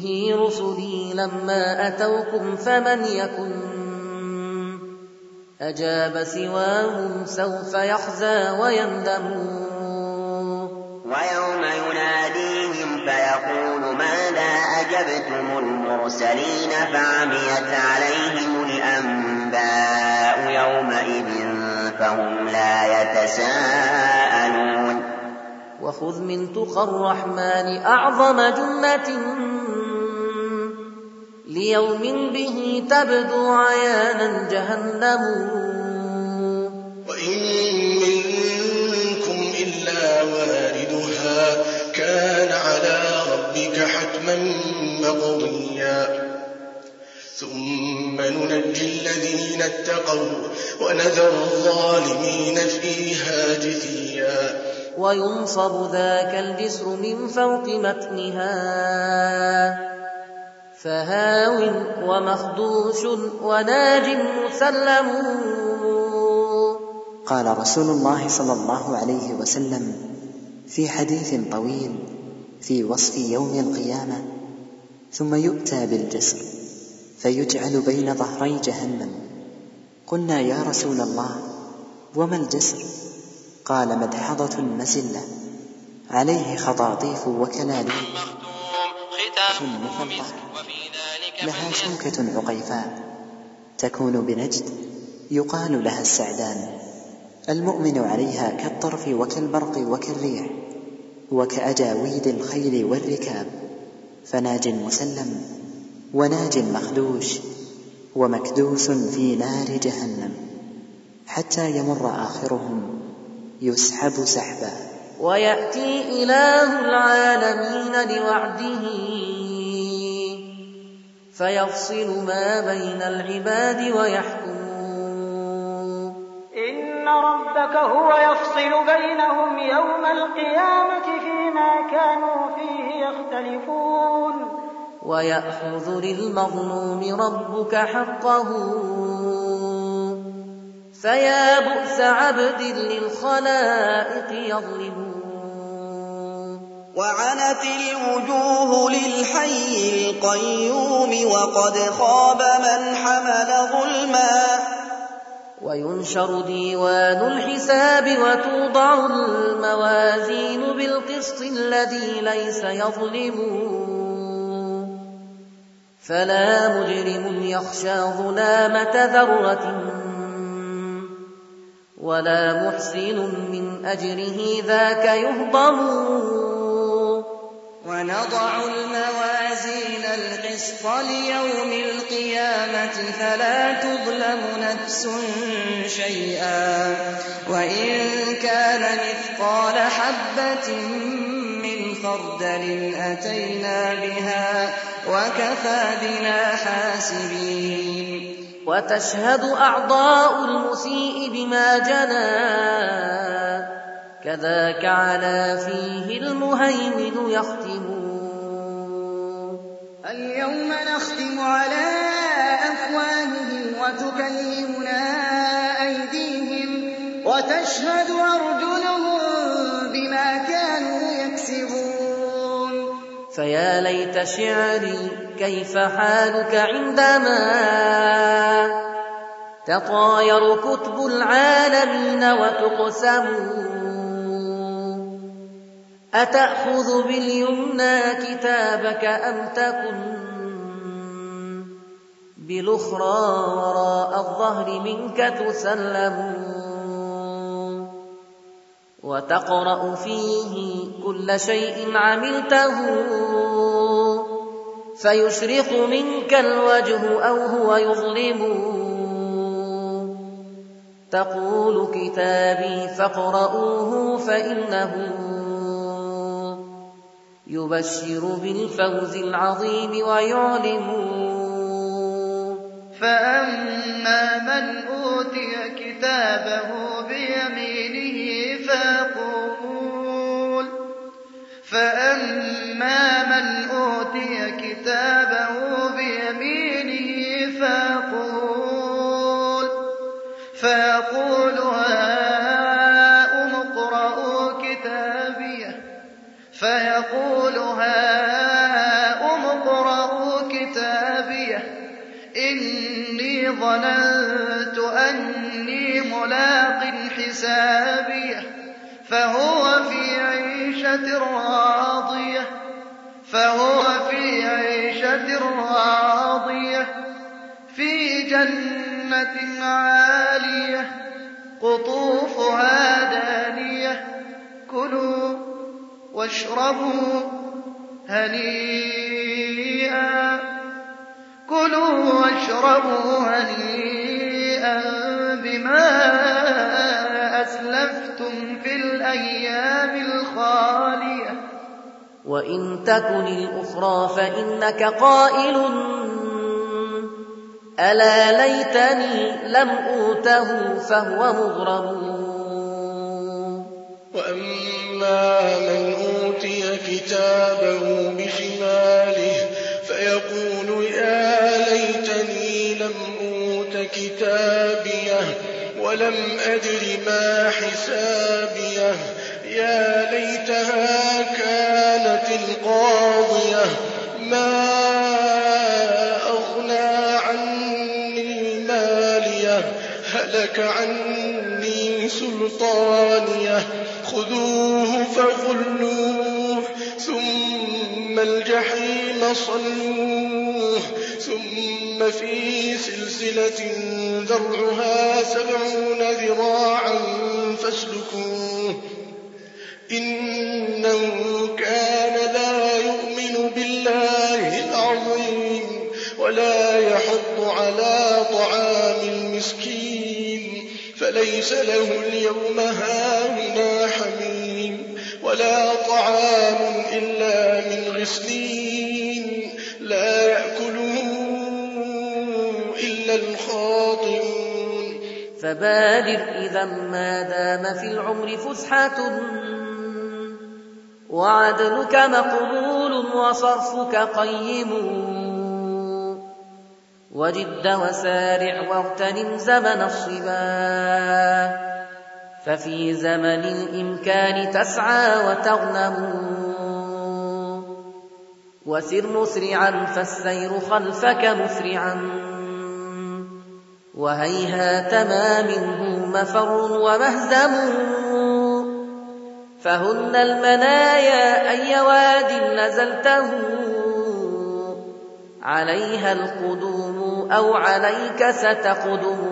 به رسلي لما أتوكم فمن يكن أجاب سواهم سوف يخزى ويندم ويوم يناديهم فيقول ماذا أجبتم المرسلين فعميت عليهم الأنباء يومئذ فهم لا يتساءلون وخذ من تقى الرحمن أعظم جنة ليوم به تبدو عيانا جهنم. وإن منكم إلا واردها كان على ربك حتما مقضيا. ثم ننجي الذين اتقوا ونذر الظالمين فيها جثيا. وينصب ذاك الجسر من فوق متنها. فهاو ومخدوش وناج مسلم. قال رسول الله صلى الله عليه وسلم في حديث طويل في وصف يوم القيامة ثم يؤتى بالجسر فيجعل بين ظهري جهنم. قلنا يا رسول الله وما الجسر؟ قال مدحضة مزلة عليه خطاطيف وكلاليب مثلثة لها شوكة عقيفاء تكون بنجد يقال لها السعدان. المؤمن عليها كالطرف وكالبرق وكالريح وكأجاويد الخيل والركاب. فناج مسلم وناج مخدوش ومكدوس في نار جهنم. حتى يمر آخرهم يسحب سحبا. ويأتي إله العالمين لوعده. فيفصل ما بين العباد ويحكم إن ربك هو يفصل بينهم يوم القيامة فيما كانوا فيه يختلفون. ويأخذ للمظلوم ربك حقه. فيا بؤس عبد للخلائق يظلمون. وعنت الوجوه للحي القيوم وقد خاب من حمل ظلما. وينشر ديوان الحساب وتوضع الموازين بالقسط الذي ليس يظلم. فلا مجرم يخشى ظلامة ذرة ولا محسن من أجره ذاك يهضم. ونضع الموازين القسط ليوم القيامة فلا تظلم نفس شيئا وإن كان مثقال حبة من خردل أتينا بها وكفى بنا حاسبين. وتشهد أعضاء المسيء بما جنى كذاك على فيه المهيمن يختم اليوم نختم على أفواههم وتكلمنا أيديهم وتشهد أرجلهم بما كانوا يكسبون. فيا ليت شعري كيف حالك عندما تطاير كتب العالمين وتقسم أتأخذ باليمنى كتابك أم تكن بالأخرى وراء الظهر منك تسلم وتقرأ فيه كل شيء عملته فيشرق منك الوجه أو هو يظلم. تقول كتابي فاقرؤوه فإنه يبشر بالفوز العظيم ويعلم فأما من أوتي كتابه بيمينه فيقول فأما من أوتي كتابه فهو في عيشة راضية فهو في عيشة راضية في جنة عالية قطوفها دانية كلوا واشربوا هنيئا كلوا واشربوا هنيئا بما أسلفتم في الأيام الخالية. وإن تكن الأخرى فإنك قائل. ألا ليتني لم أوته فهو مغرم. وأما من أوتي كتابه بشماله فيقول يا ليتني لم أوت كتابيه ولم أدر ما حسابيه. يا ليتها كانت القاضية. ما أغنى عني ماليه هلك عني سلطانية. خذوه فغلوه. ثم الجحيم صلوه. ثم في سلسلة ذرعها سبعون ذراعا فاسلكوه. إنه كان لا يؤمن بالله العظيم ولا يحض على فليس له اليوم هاهنا حميم ولا طعام إلا من غسلين. لا الخاطئون فبادر إذا ما دام في العمر فسحة. وعدلك مقبول وصرفك قيم. وجد وسارع واغتنم زمن الصبا. ففي زمن الإمكان تسعى وتغنم. وسر مسرعا فالسير خلفك مسرعا. وهيهات ما منه مفر ومهزم. فهن المنايا أي واد نزلته. عليها القدوم أو عليك ستقدم.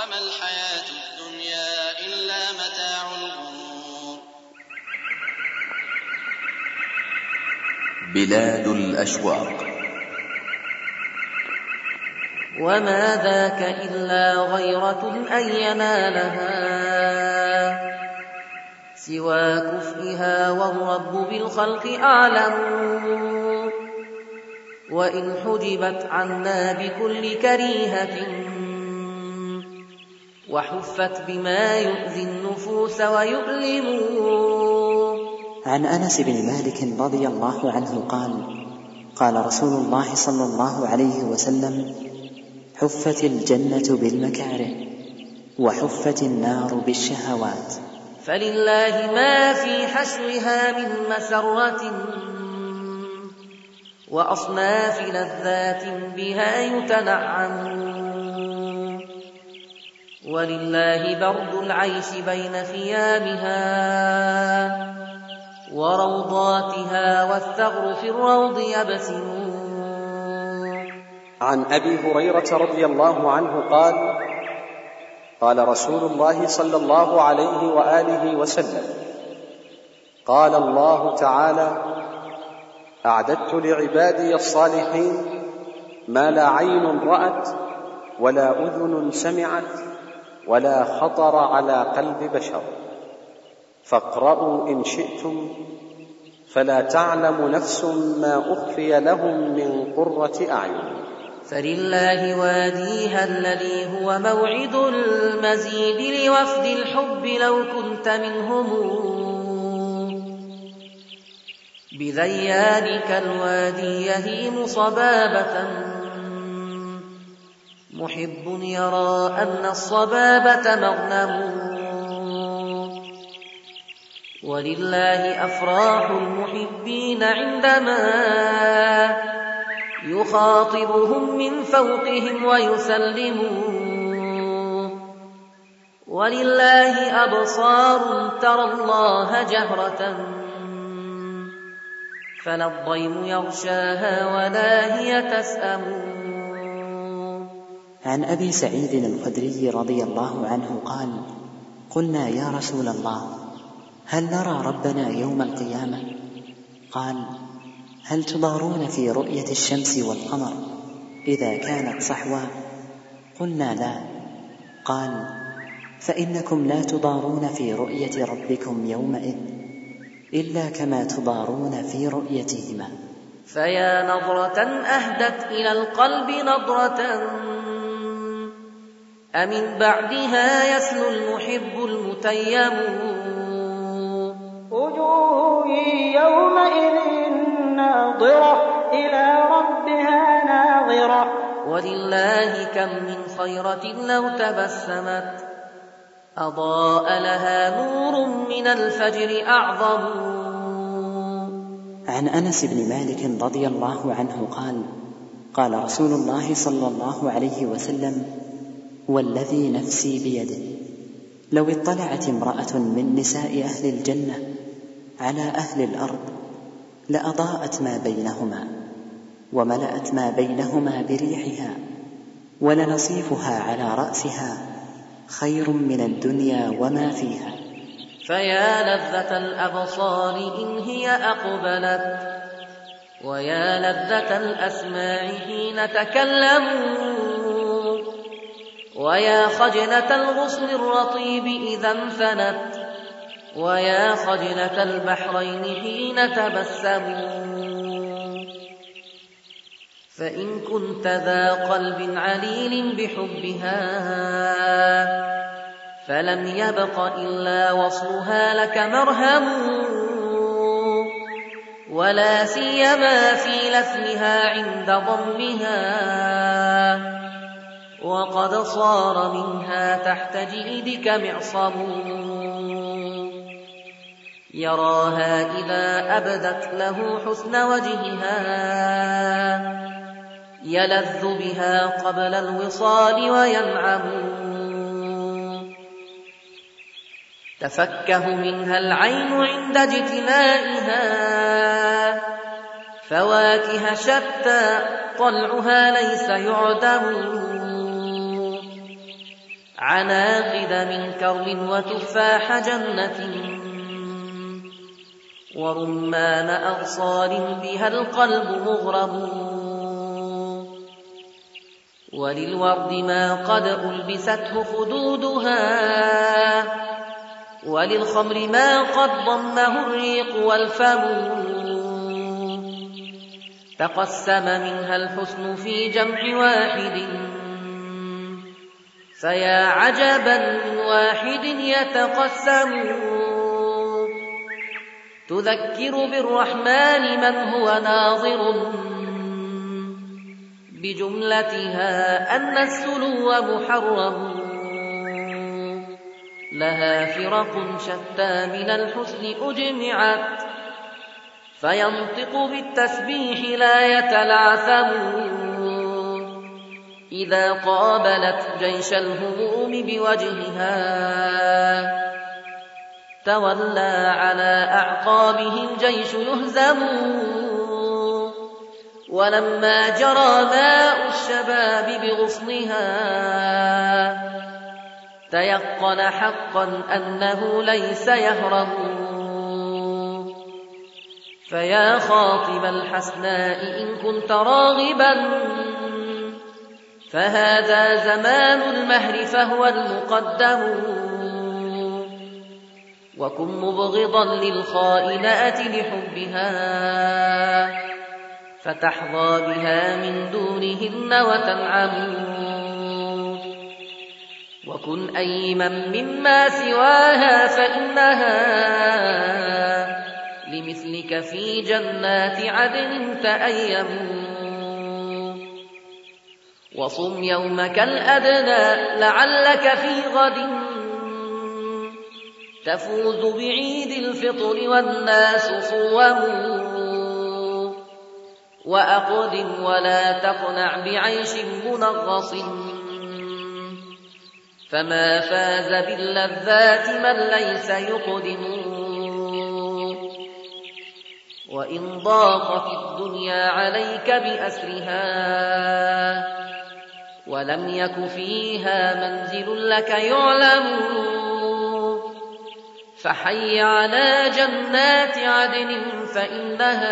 وما الحياة الدنيا إلا متاع الغرور. بلاد الأشواق. وما ذاك إلا غيرة أن ينالها سوى كفئها والرب بالخلق أعلم. وإن حجبت عنا بكل كريهة وحفت بما يؤذي النفوس ويؤلم عن أنس بن مالك رضي الله عنه قال قال رسول الله صلى الله عليه وسلم حفت الجنة بالمكاره وحفت النار بالشهوات. فلله ما في حشوها من مسرة وأصناف لذات بها يتنعم ولله برد العيش بين خيامها وروضاتها والثغر في الروض يبسم عن أبي هريرة رضي الله عنه قال قال رسول الله صلى الله عليه وآله وسلم قال الله تعالى أعددت لعبادي الصالحين ما لا عين رأت ولا أذن سمعت ولا خطر على قلب بشر. فاقرأوا إن شئتم فلا تعلم نفس ما أخفي لهم من قرة أعين. فلله واديها الذي هو موعد المزيد لوفد الحب لو كنت منهم. بذيانك الوادي يهيم صبابة محب يرى أن الصبابة مغنم ولله أفراح المحبين عندما يخاطبهم من فوقهم ويسلمون ولله أبصار ترى الله جهرة. فلا الضيم يغشاها ولا هي تسأم. عن أبي سعيد الخدري رضي الله عنه قال قلنا يا رسول الله هل نرى ربنا يوم القيامة؟ قال هل تضارون في رؤية الشمس والقمر إذا كانت صحوا قلنا لا. قال فإنكم لا تضارون في رؤية ربكم يومئذ إلا كما تضارون في رؤيتهما. فيا نظرة أهدت إلى القلب نظرة أمن بعدها يسلو المحب المتيم؟ وجوه يومئذ ناظرة إلى ربها ناظرة. ولله كم من خيرة لو تبسمت؟ أضاء لها نور من الفجر أعظم. عن أنس بن مالك رضي الله عنه قال قال رسول الله صلى الله عليه وسلم والذي نفسي بيده. لو اطلعت امرأة من نساء أهل الجنة على أهل الأرض لأضاءت ما بينهما وملأت ما بينهما بريحها ولنصيفها على رأسها خير من الدنيا وما فيها. فيا لذة الأبصار إن هي أقبلت ويا لذة الأسماع حين تكلموا. ويا خجلة الغصن الرطيب إذا انفنت. ويا خجلة البحرين حين تبسموا. فإن كنت ذا قلب عليل بحبها فلم يبق إلا وصلها لك مرهم. ولا سيما في لثمها عند ضمها. وقد صار منها تحت جلدك معصم. يراها إذا أبدت له حسن وجهها. يلذ بها قبل الوصال وينعم. تفكه منها العين عند اجتمائها فواكه شتى طلعها ليس يعدم. عناقد من كرم وتفاح جنة ورمان أغصار بها القلب مغرم وللورد ما قد ألبسته خدودها وللخمر ما قد ضمه الريق والفم. تقسم منها الحسن في جمع واحد. فيا عجبا من واحد يتقسم. تذكر بالرحمن من هو ناظر. بجملتها أن السلو محرم. لها فرق شتى من الحسن أجمعت. فينطق بالتسبيح لا يتلعثم إذا قابلت جيش الهموم بوجهها تولى على أعقابه الجيش يهزم. ولما جرى ماء الشباب بغصنها تيقن حقا أنه ليس يهرم فيا خاطب الحسناء إن كنت راغبا. فهذا زمان المهر فهو المقدم. وكن مبغضا للخائنات لحبها فتحظى بها من دونهن وتنعم. وكن أيما مما سواها فإنها لمثلك في جنات عدن تأيم. وصم يومك الأدنى لعلك في غد. تفوز بعيد الفطر والناس صوم وأقدم ولا تقنع بعيش منغص. فما فاز باللذات من ليس يقدم. وإن ضاقت الدنيا عليك بأسرها ولم يك فيها منزل لك يعلم. فحي على جنات عدن فإنها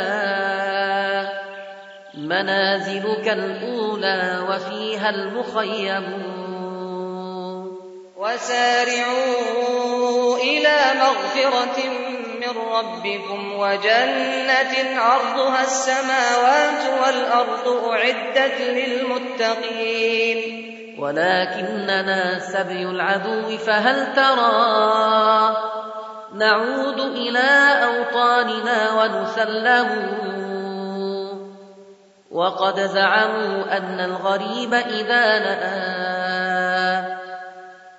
منازلك الأولى وفيها المخيم. وسارعوا إلى مغفرة من ربكم وجنة عرضها السماوات والأرض أعدت للمتقين. ولكننا سبي العدو فهل ترى؟ نعود إلى أوطاننا ونسلم. وقد زعموا أن الغريب إذا نأى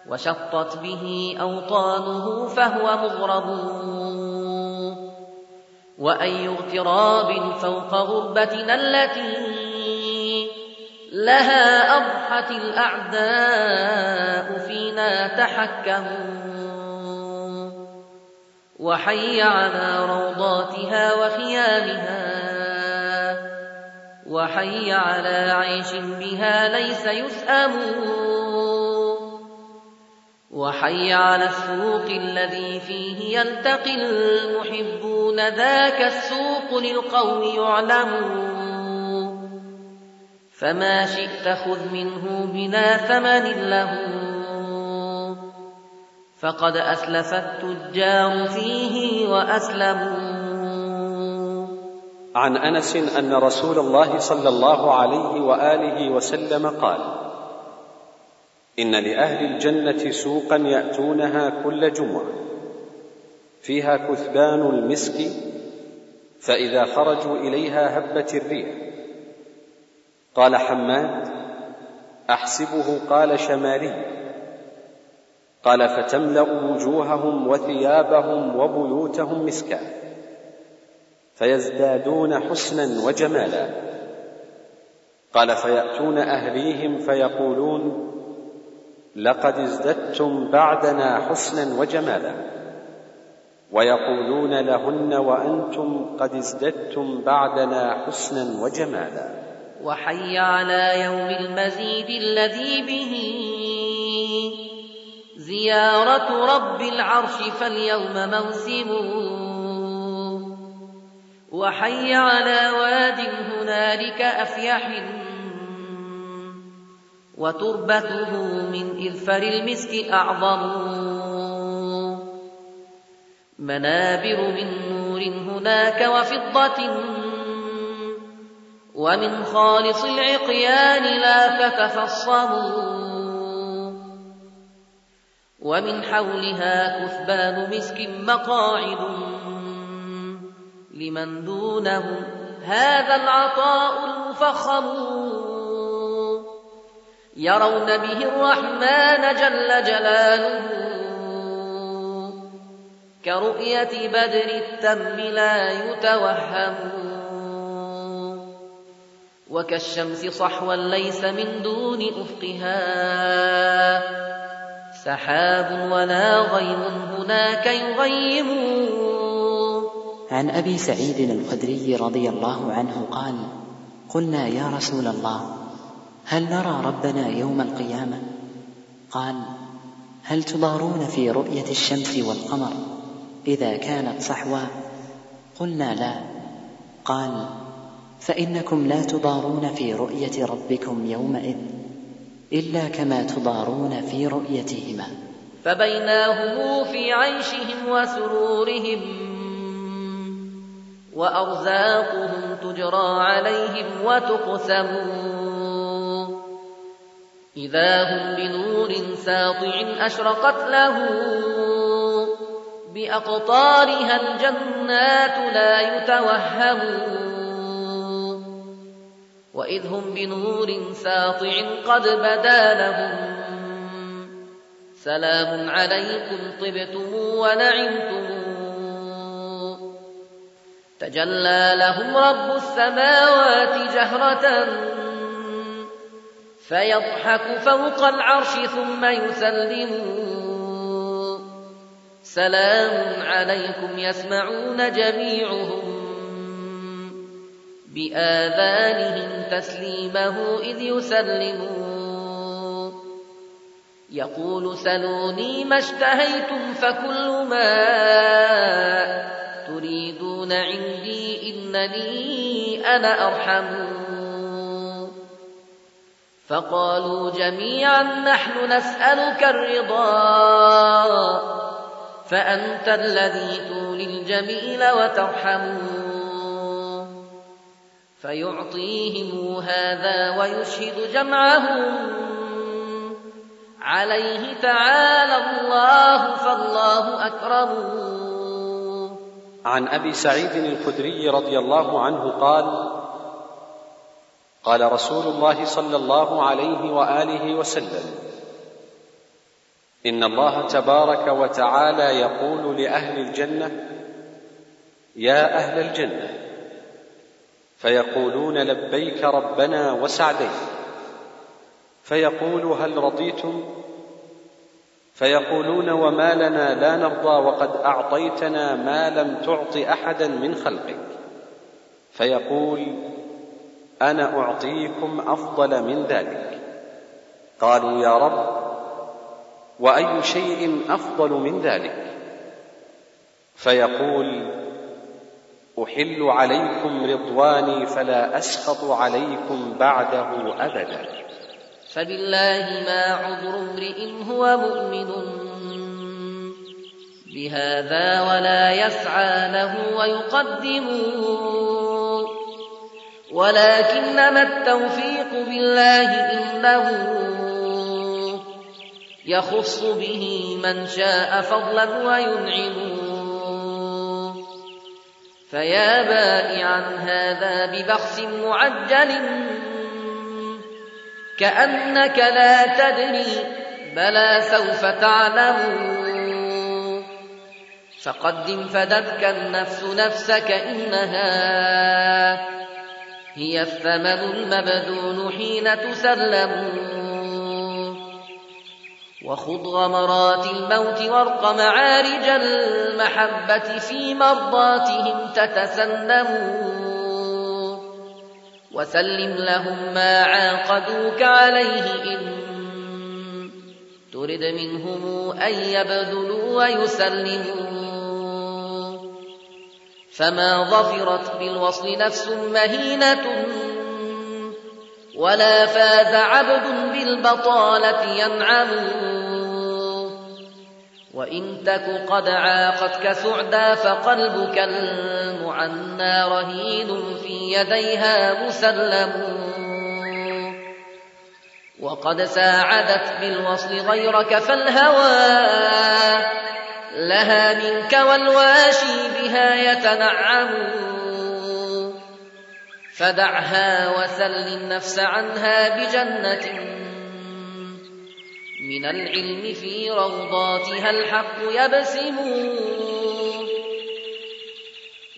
وشطت به أوطانه فهو مغرب. وأي اغتراب فوق غربتنا التي لها أضحت الأعداء فينا تحكموا وحي على روضاتها وخيامها. وحي على عيش بها ليس يسأم وحي على السوق الذي فيه يلتقي المحبون. ذاك السوق للقوم يعلم فما شئت خذ منه بلا ثمن له. فقد أسلف التجار فيه وأسلموا. عن أنس أن رسول الله صلى الله عليه وآله وسلم قال إن لأهل الجنة سوقا يأتونها كل جمعة فيها كثبان المسك فإذا خرجوا إليها هبت الريح. قال حماد أحسبه قال شمالي قال فتملأ وجوههم وثيابهم وبيوتهم مسكا فيزدادون حسنا وجمالا. قال فيأتون أهليهم فيقولون لقد ازددتم بعدنا حسنا وجمالا. ويقولون لهن وأنتم قد ازددتم بعدنا حسنا وجمالا. وحي على يوم المزيد الذي به زيارة رب العرش فاليوم موسم. وحي على واد هنالك أفيح وتربته من إذفر المسك أعظم. منابر من نور هناك وفضة. ومن خالص العقيان لا تتفصموا ومن حولها كثبان مسك مقاعد. لمن دونهم هذا العطاء المفخم. يرون به الرحمن جل جلاله كرؤية بدر التم لا يتوهم وكالشمس صحوا ليس من دون أفقها سحاب ولا غيم هناك يغيم عن أبي سعيد الخدري رضي الله عنه قال قلنا يا رسول الله هل نرى ربنا يوم القيامة؟ قال هل تضارون في رؤية الشمس والقمر إذا كانت صحوا قلنا لا. قال فإنكم لا تضارون في رؤية ربكم يومئذ إلا كما تضارون في رؤيتهما. فبيناهم في عيشهم وسرورهم وأرزاقهم تجرى عليهم وتقسم إذا هم بنور ساطع أشرقت له بأقطارها الجنات لا يتوهم وإذ هم بنور ساطع قد بدا لهم سلام عليكم طبتم ونعمتم تجلى لهم رب السماوات جهرة فيضحك فوق العرش ثم يسلم. سلام عليكم يسمعون جميعهم بآذانهم تسليمه إذ يسلمون يقول سلوني ما اشتهيتم فكل ما تريدون عندي إنني أنا أرحم. فقالوا جميعا نحن نسألك الرضا. فأنت الذي تولي الجميل وترحم فيعطيهم هذا ويشهد جمعهم. عليه تعالى الله فالله أكرم. عن أبي سعيد الخدري رضي الله عنه قال قال رسول الله صلى الله عليه وآله وسلم إن الله تبارك وتعالى يقول لأهل الجنة يا أهل الجنة فيقولون لبيك ربنا وسعديك. فيقول هل رضيتم؟ فيقولون وما لنا لا نرضى وقد أعطيتنا ما لم تعط أحدا من خلقك. فيقول أنا أعطيكم أفضل من ذلك. قالوا يا رب وأي شيء أفضل من ذلك؟ فيقول أحل عليكم رضواني فلا أسخط عليكم بعده أبدا. فبالله ما عذر امرئ هو مؤمن بهذا ولا يسعى له ويقدم ولكنما التوفيق بالله إنه يخص به من شاء فضلا وينعم فيا بائعا هذا ببخس معجل كأنك لا تدري بلى سوف تعلم. فقدم فدتك النفس نفسك إنها هي الثمن المبذول حين تسلم. وخذ غمرات الموت وارق معارج المحبة في مرضاتهم تتسلم. وسلم لهم ما عاقدوك عليه إن ترد منهم أن يبذلوا ويسلموا. فما ظفرت بالوصل نفس مهينة ولا فاز عبد بالبطالة ينعم وإن تك قد عاقتك سعدا فقلبك المعنى رهين في يديها مسلم وقد ساعدت بالوصل غيرك فالهوى لها منك والواشي بها يتنعم. فدعها وسل النفس عنها بجنة. من العلم في روضاتها الحق يبسم.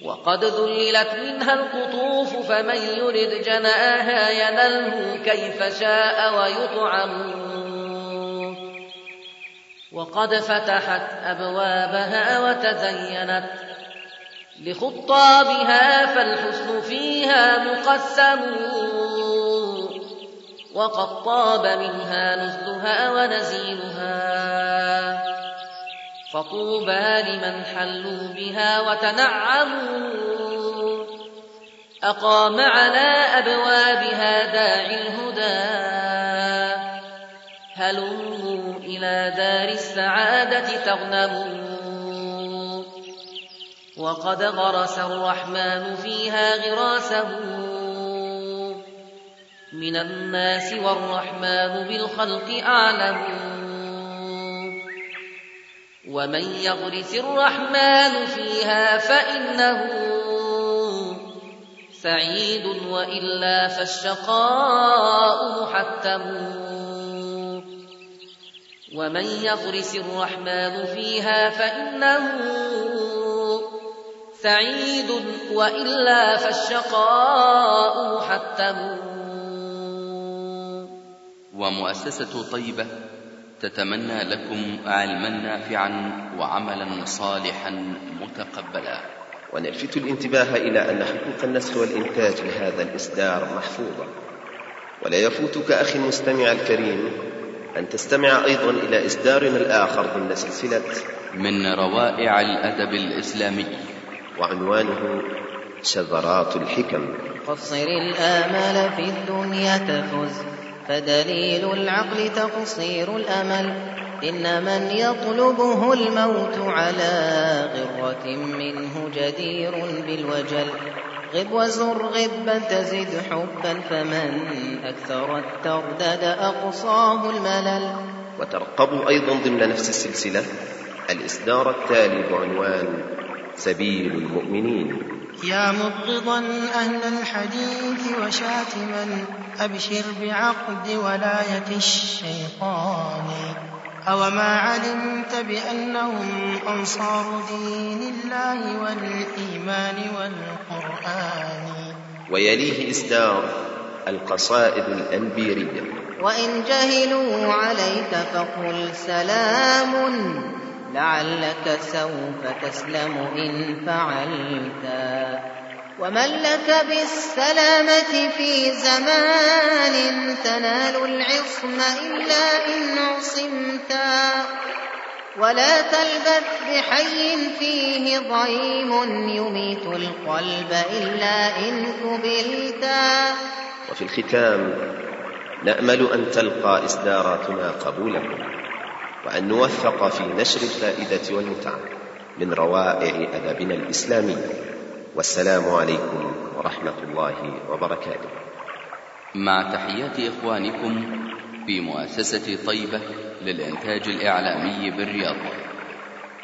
وقد ذللت منها القطوف فمن يرد جناها ينله كيف شاء ويطعم. وقد فتحت أبوابها وتزينت لخطابها فالحسن فيها مقسم. وقد طاب منها نزلها ونزيلها فطوبى لمن حلوا بها وتنعموا. أقام على أبوابها داعي الهدى. هلموا إلى دار السعادة تغنموا وقد غرس الرحمن فيها غراسه. من الناس والرحمن بالخلق أعلم. ومن يغرس الرحمن فيها فإنه سعيد وإلا فالشقاء محتم ومن يغرس الرحمن فيها فإنه سعيد وإلا فالشقاء محتم. ومؤسسة طيبة تتمنى لكم علما نافعا وعملا صالحا متقبلا. ونلفت الانتباه إلى أن حقوق النسخ والإنتاج لهذا الإصدار محفوظة ولا يفوتك أخي المستمع الكريم أن تستمع أيضا إلى إصدارنا الآخر ضمن سلسلة من روائع الأدب الإسلامي. وعنوانه شذرات الحكم. قصر الآمال في الدنيا تفز فدليل العقل تقصير الأمل. إن من يطلبه الموت على غرة منه جدير بالوجل. غب وزر غبا تزد حبا فمن أكثر التردد أقصاه الملل. وترقبوا أيضا ضمن نفس السلسلة الإصدار التالي بعنوان سبيل المؤمنين. يا مبغضا أهل الحديث وشاتما أبشر بعقد ولاية الشيطان. أوما علمت بأنهم أنصار دين الله والإيمان والقرآن ويليه إصدار القصائد الأنبيرية. وإن جهلوا عليك فقل سلام لعلك سوف تسلم إن فعلت. ومن لك بالسلامة في زمان تنال العصم إلا إن عصمتا. ولا تلبث بحي فيه ضيم يميت القلب إلا إن كبلتا وفي الختام نأمل أن تلقى إصداراتنا قبولكم وأن نوفق في نشر الفائدة والمتعة من روائع أدبنا الإسلامي. والسلام عليكم ورحمة الله وبركاته. مع تحيات إخوانكم في مؤسسة طيبة للإنتاج الإعلامي بالرياض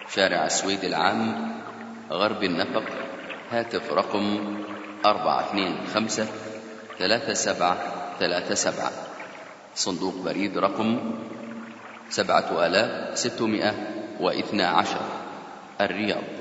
شارع السويد العام غرب النفق هاتف رقم أربعة اثنين خمسة ثلاثة سبعة ثلاثة سبعة. صندوق بريد رقم سبعة آلاف ستمائة واثنى عشر. الرياض.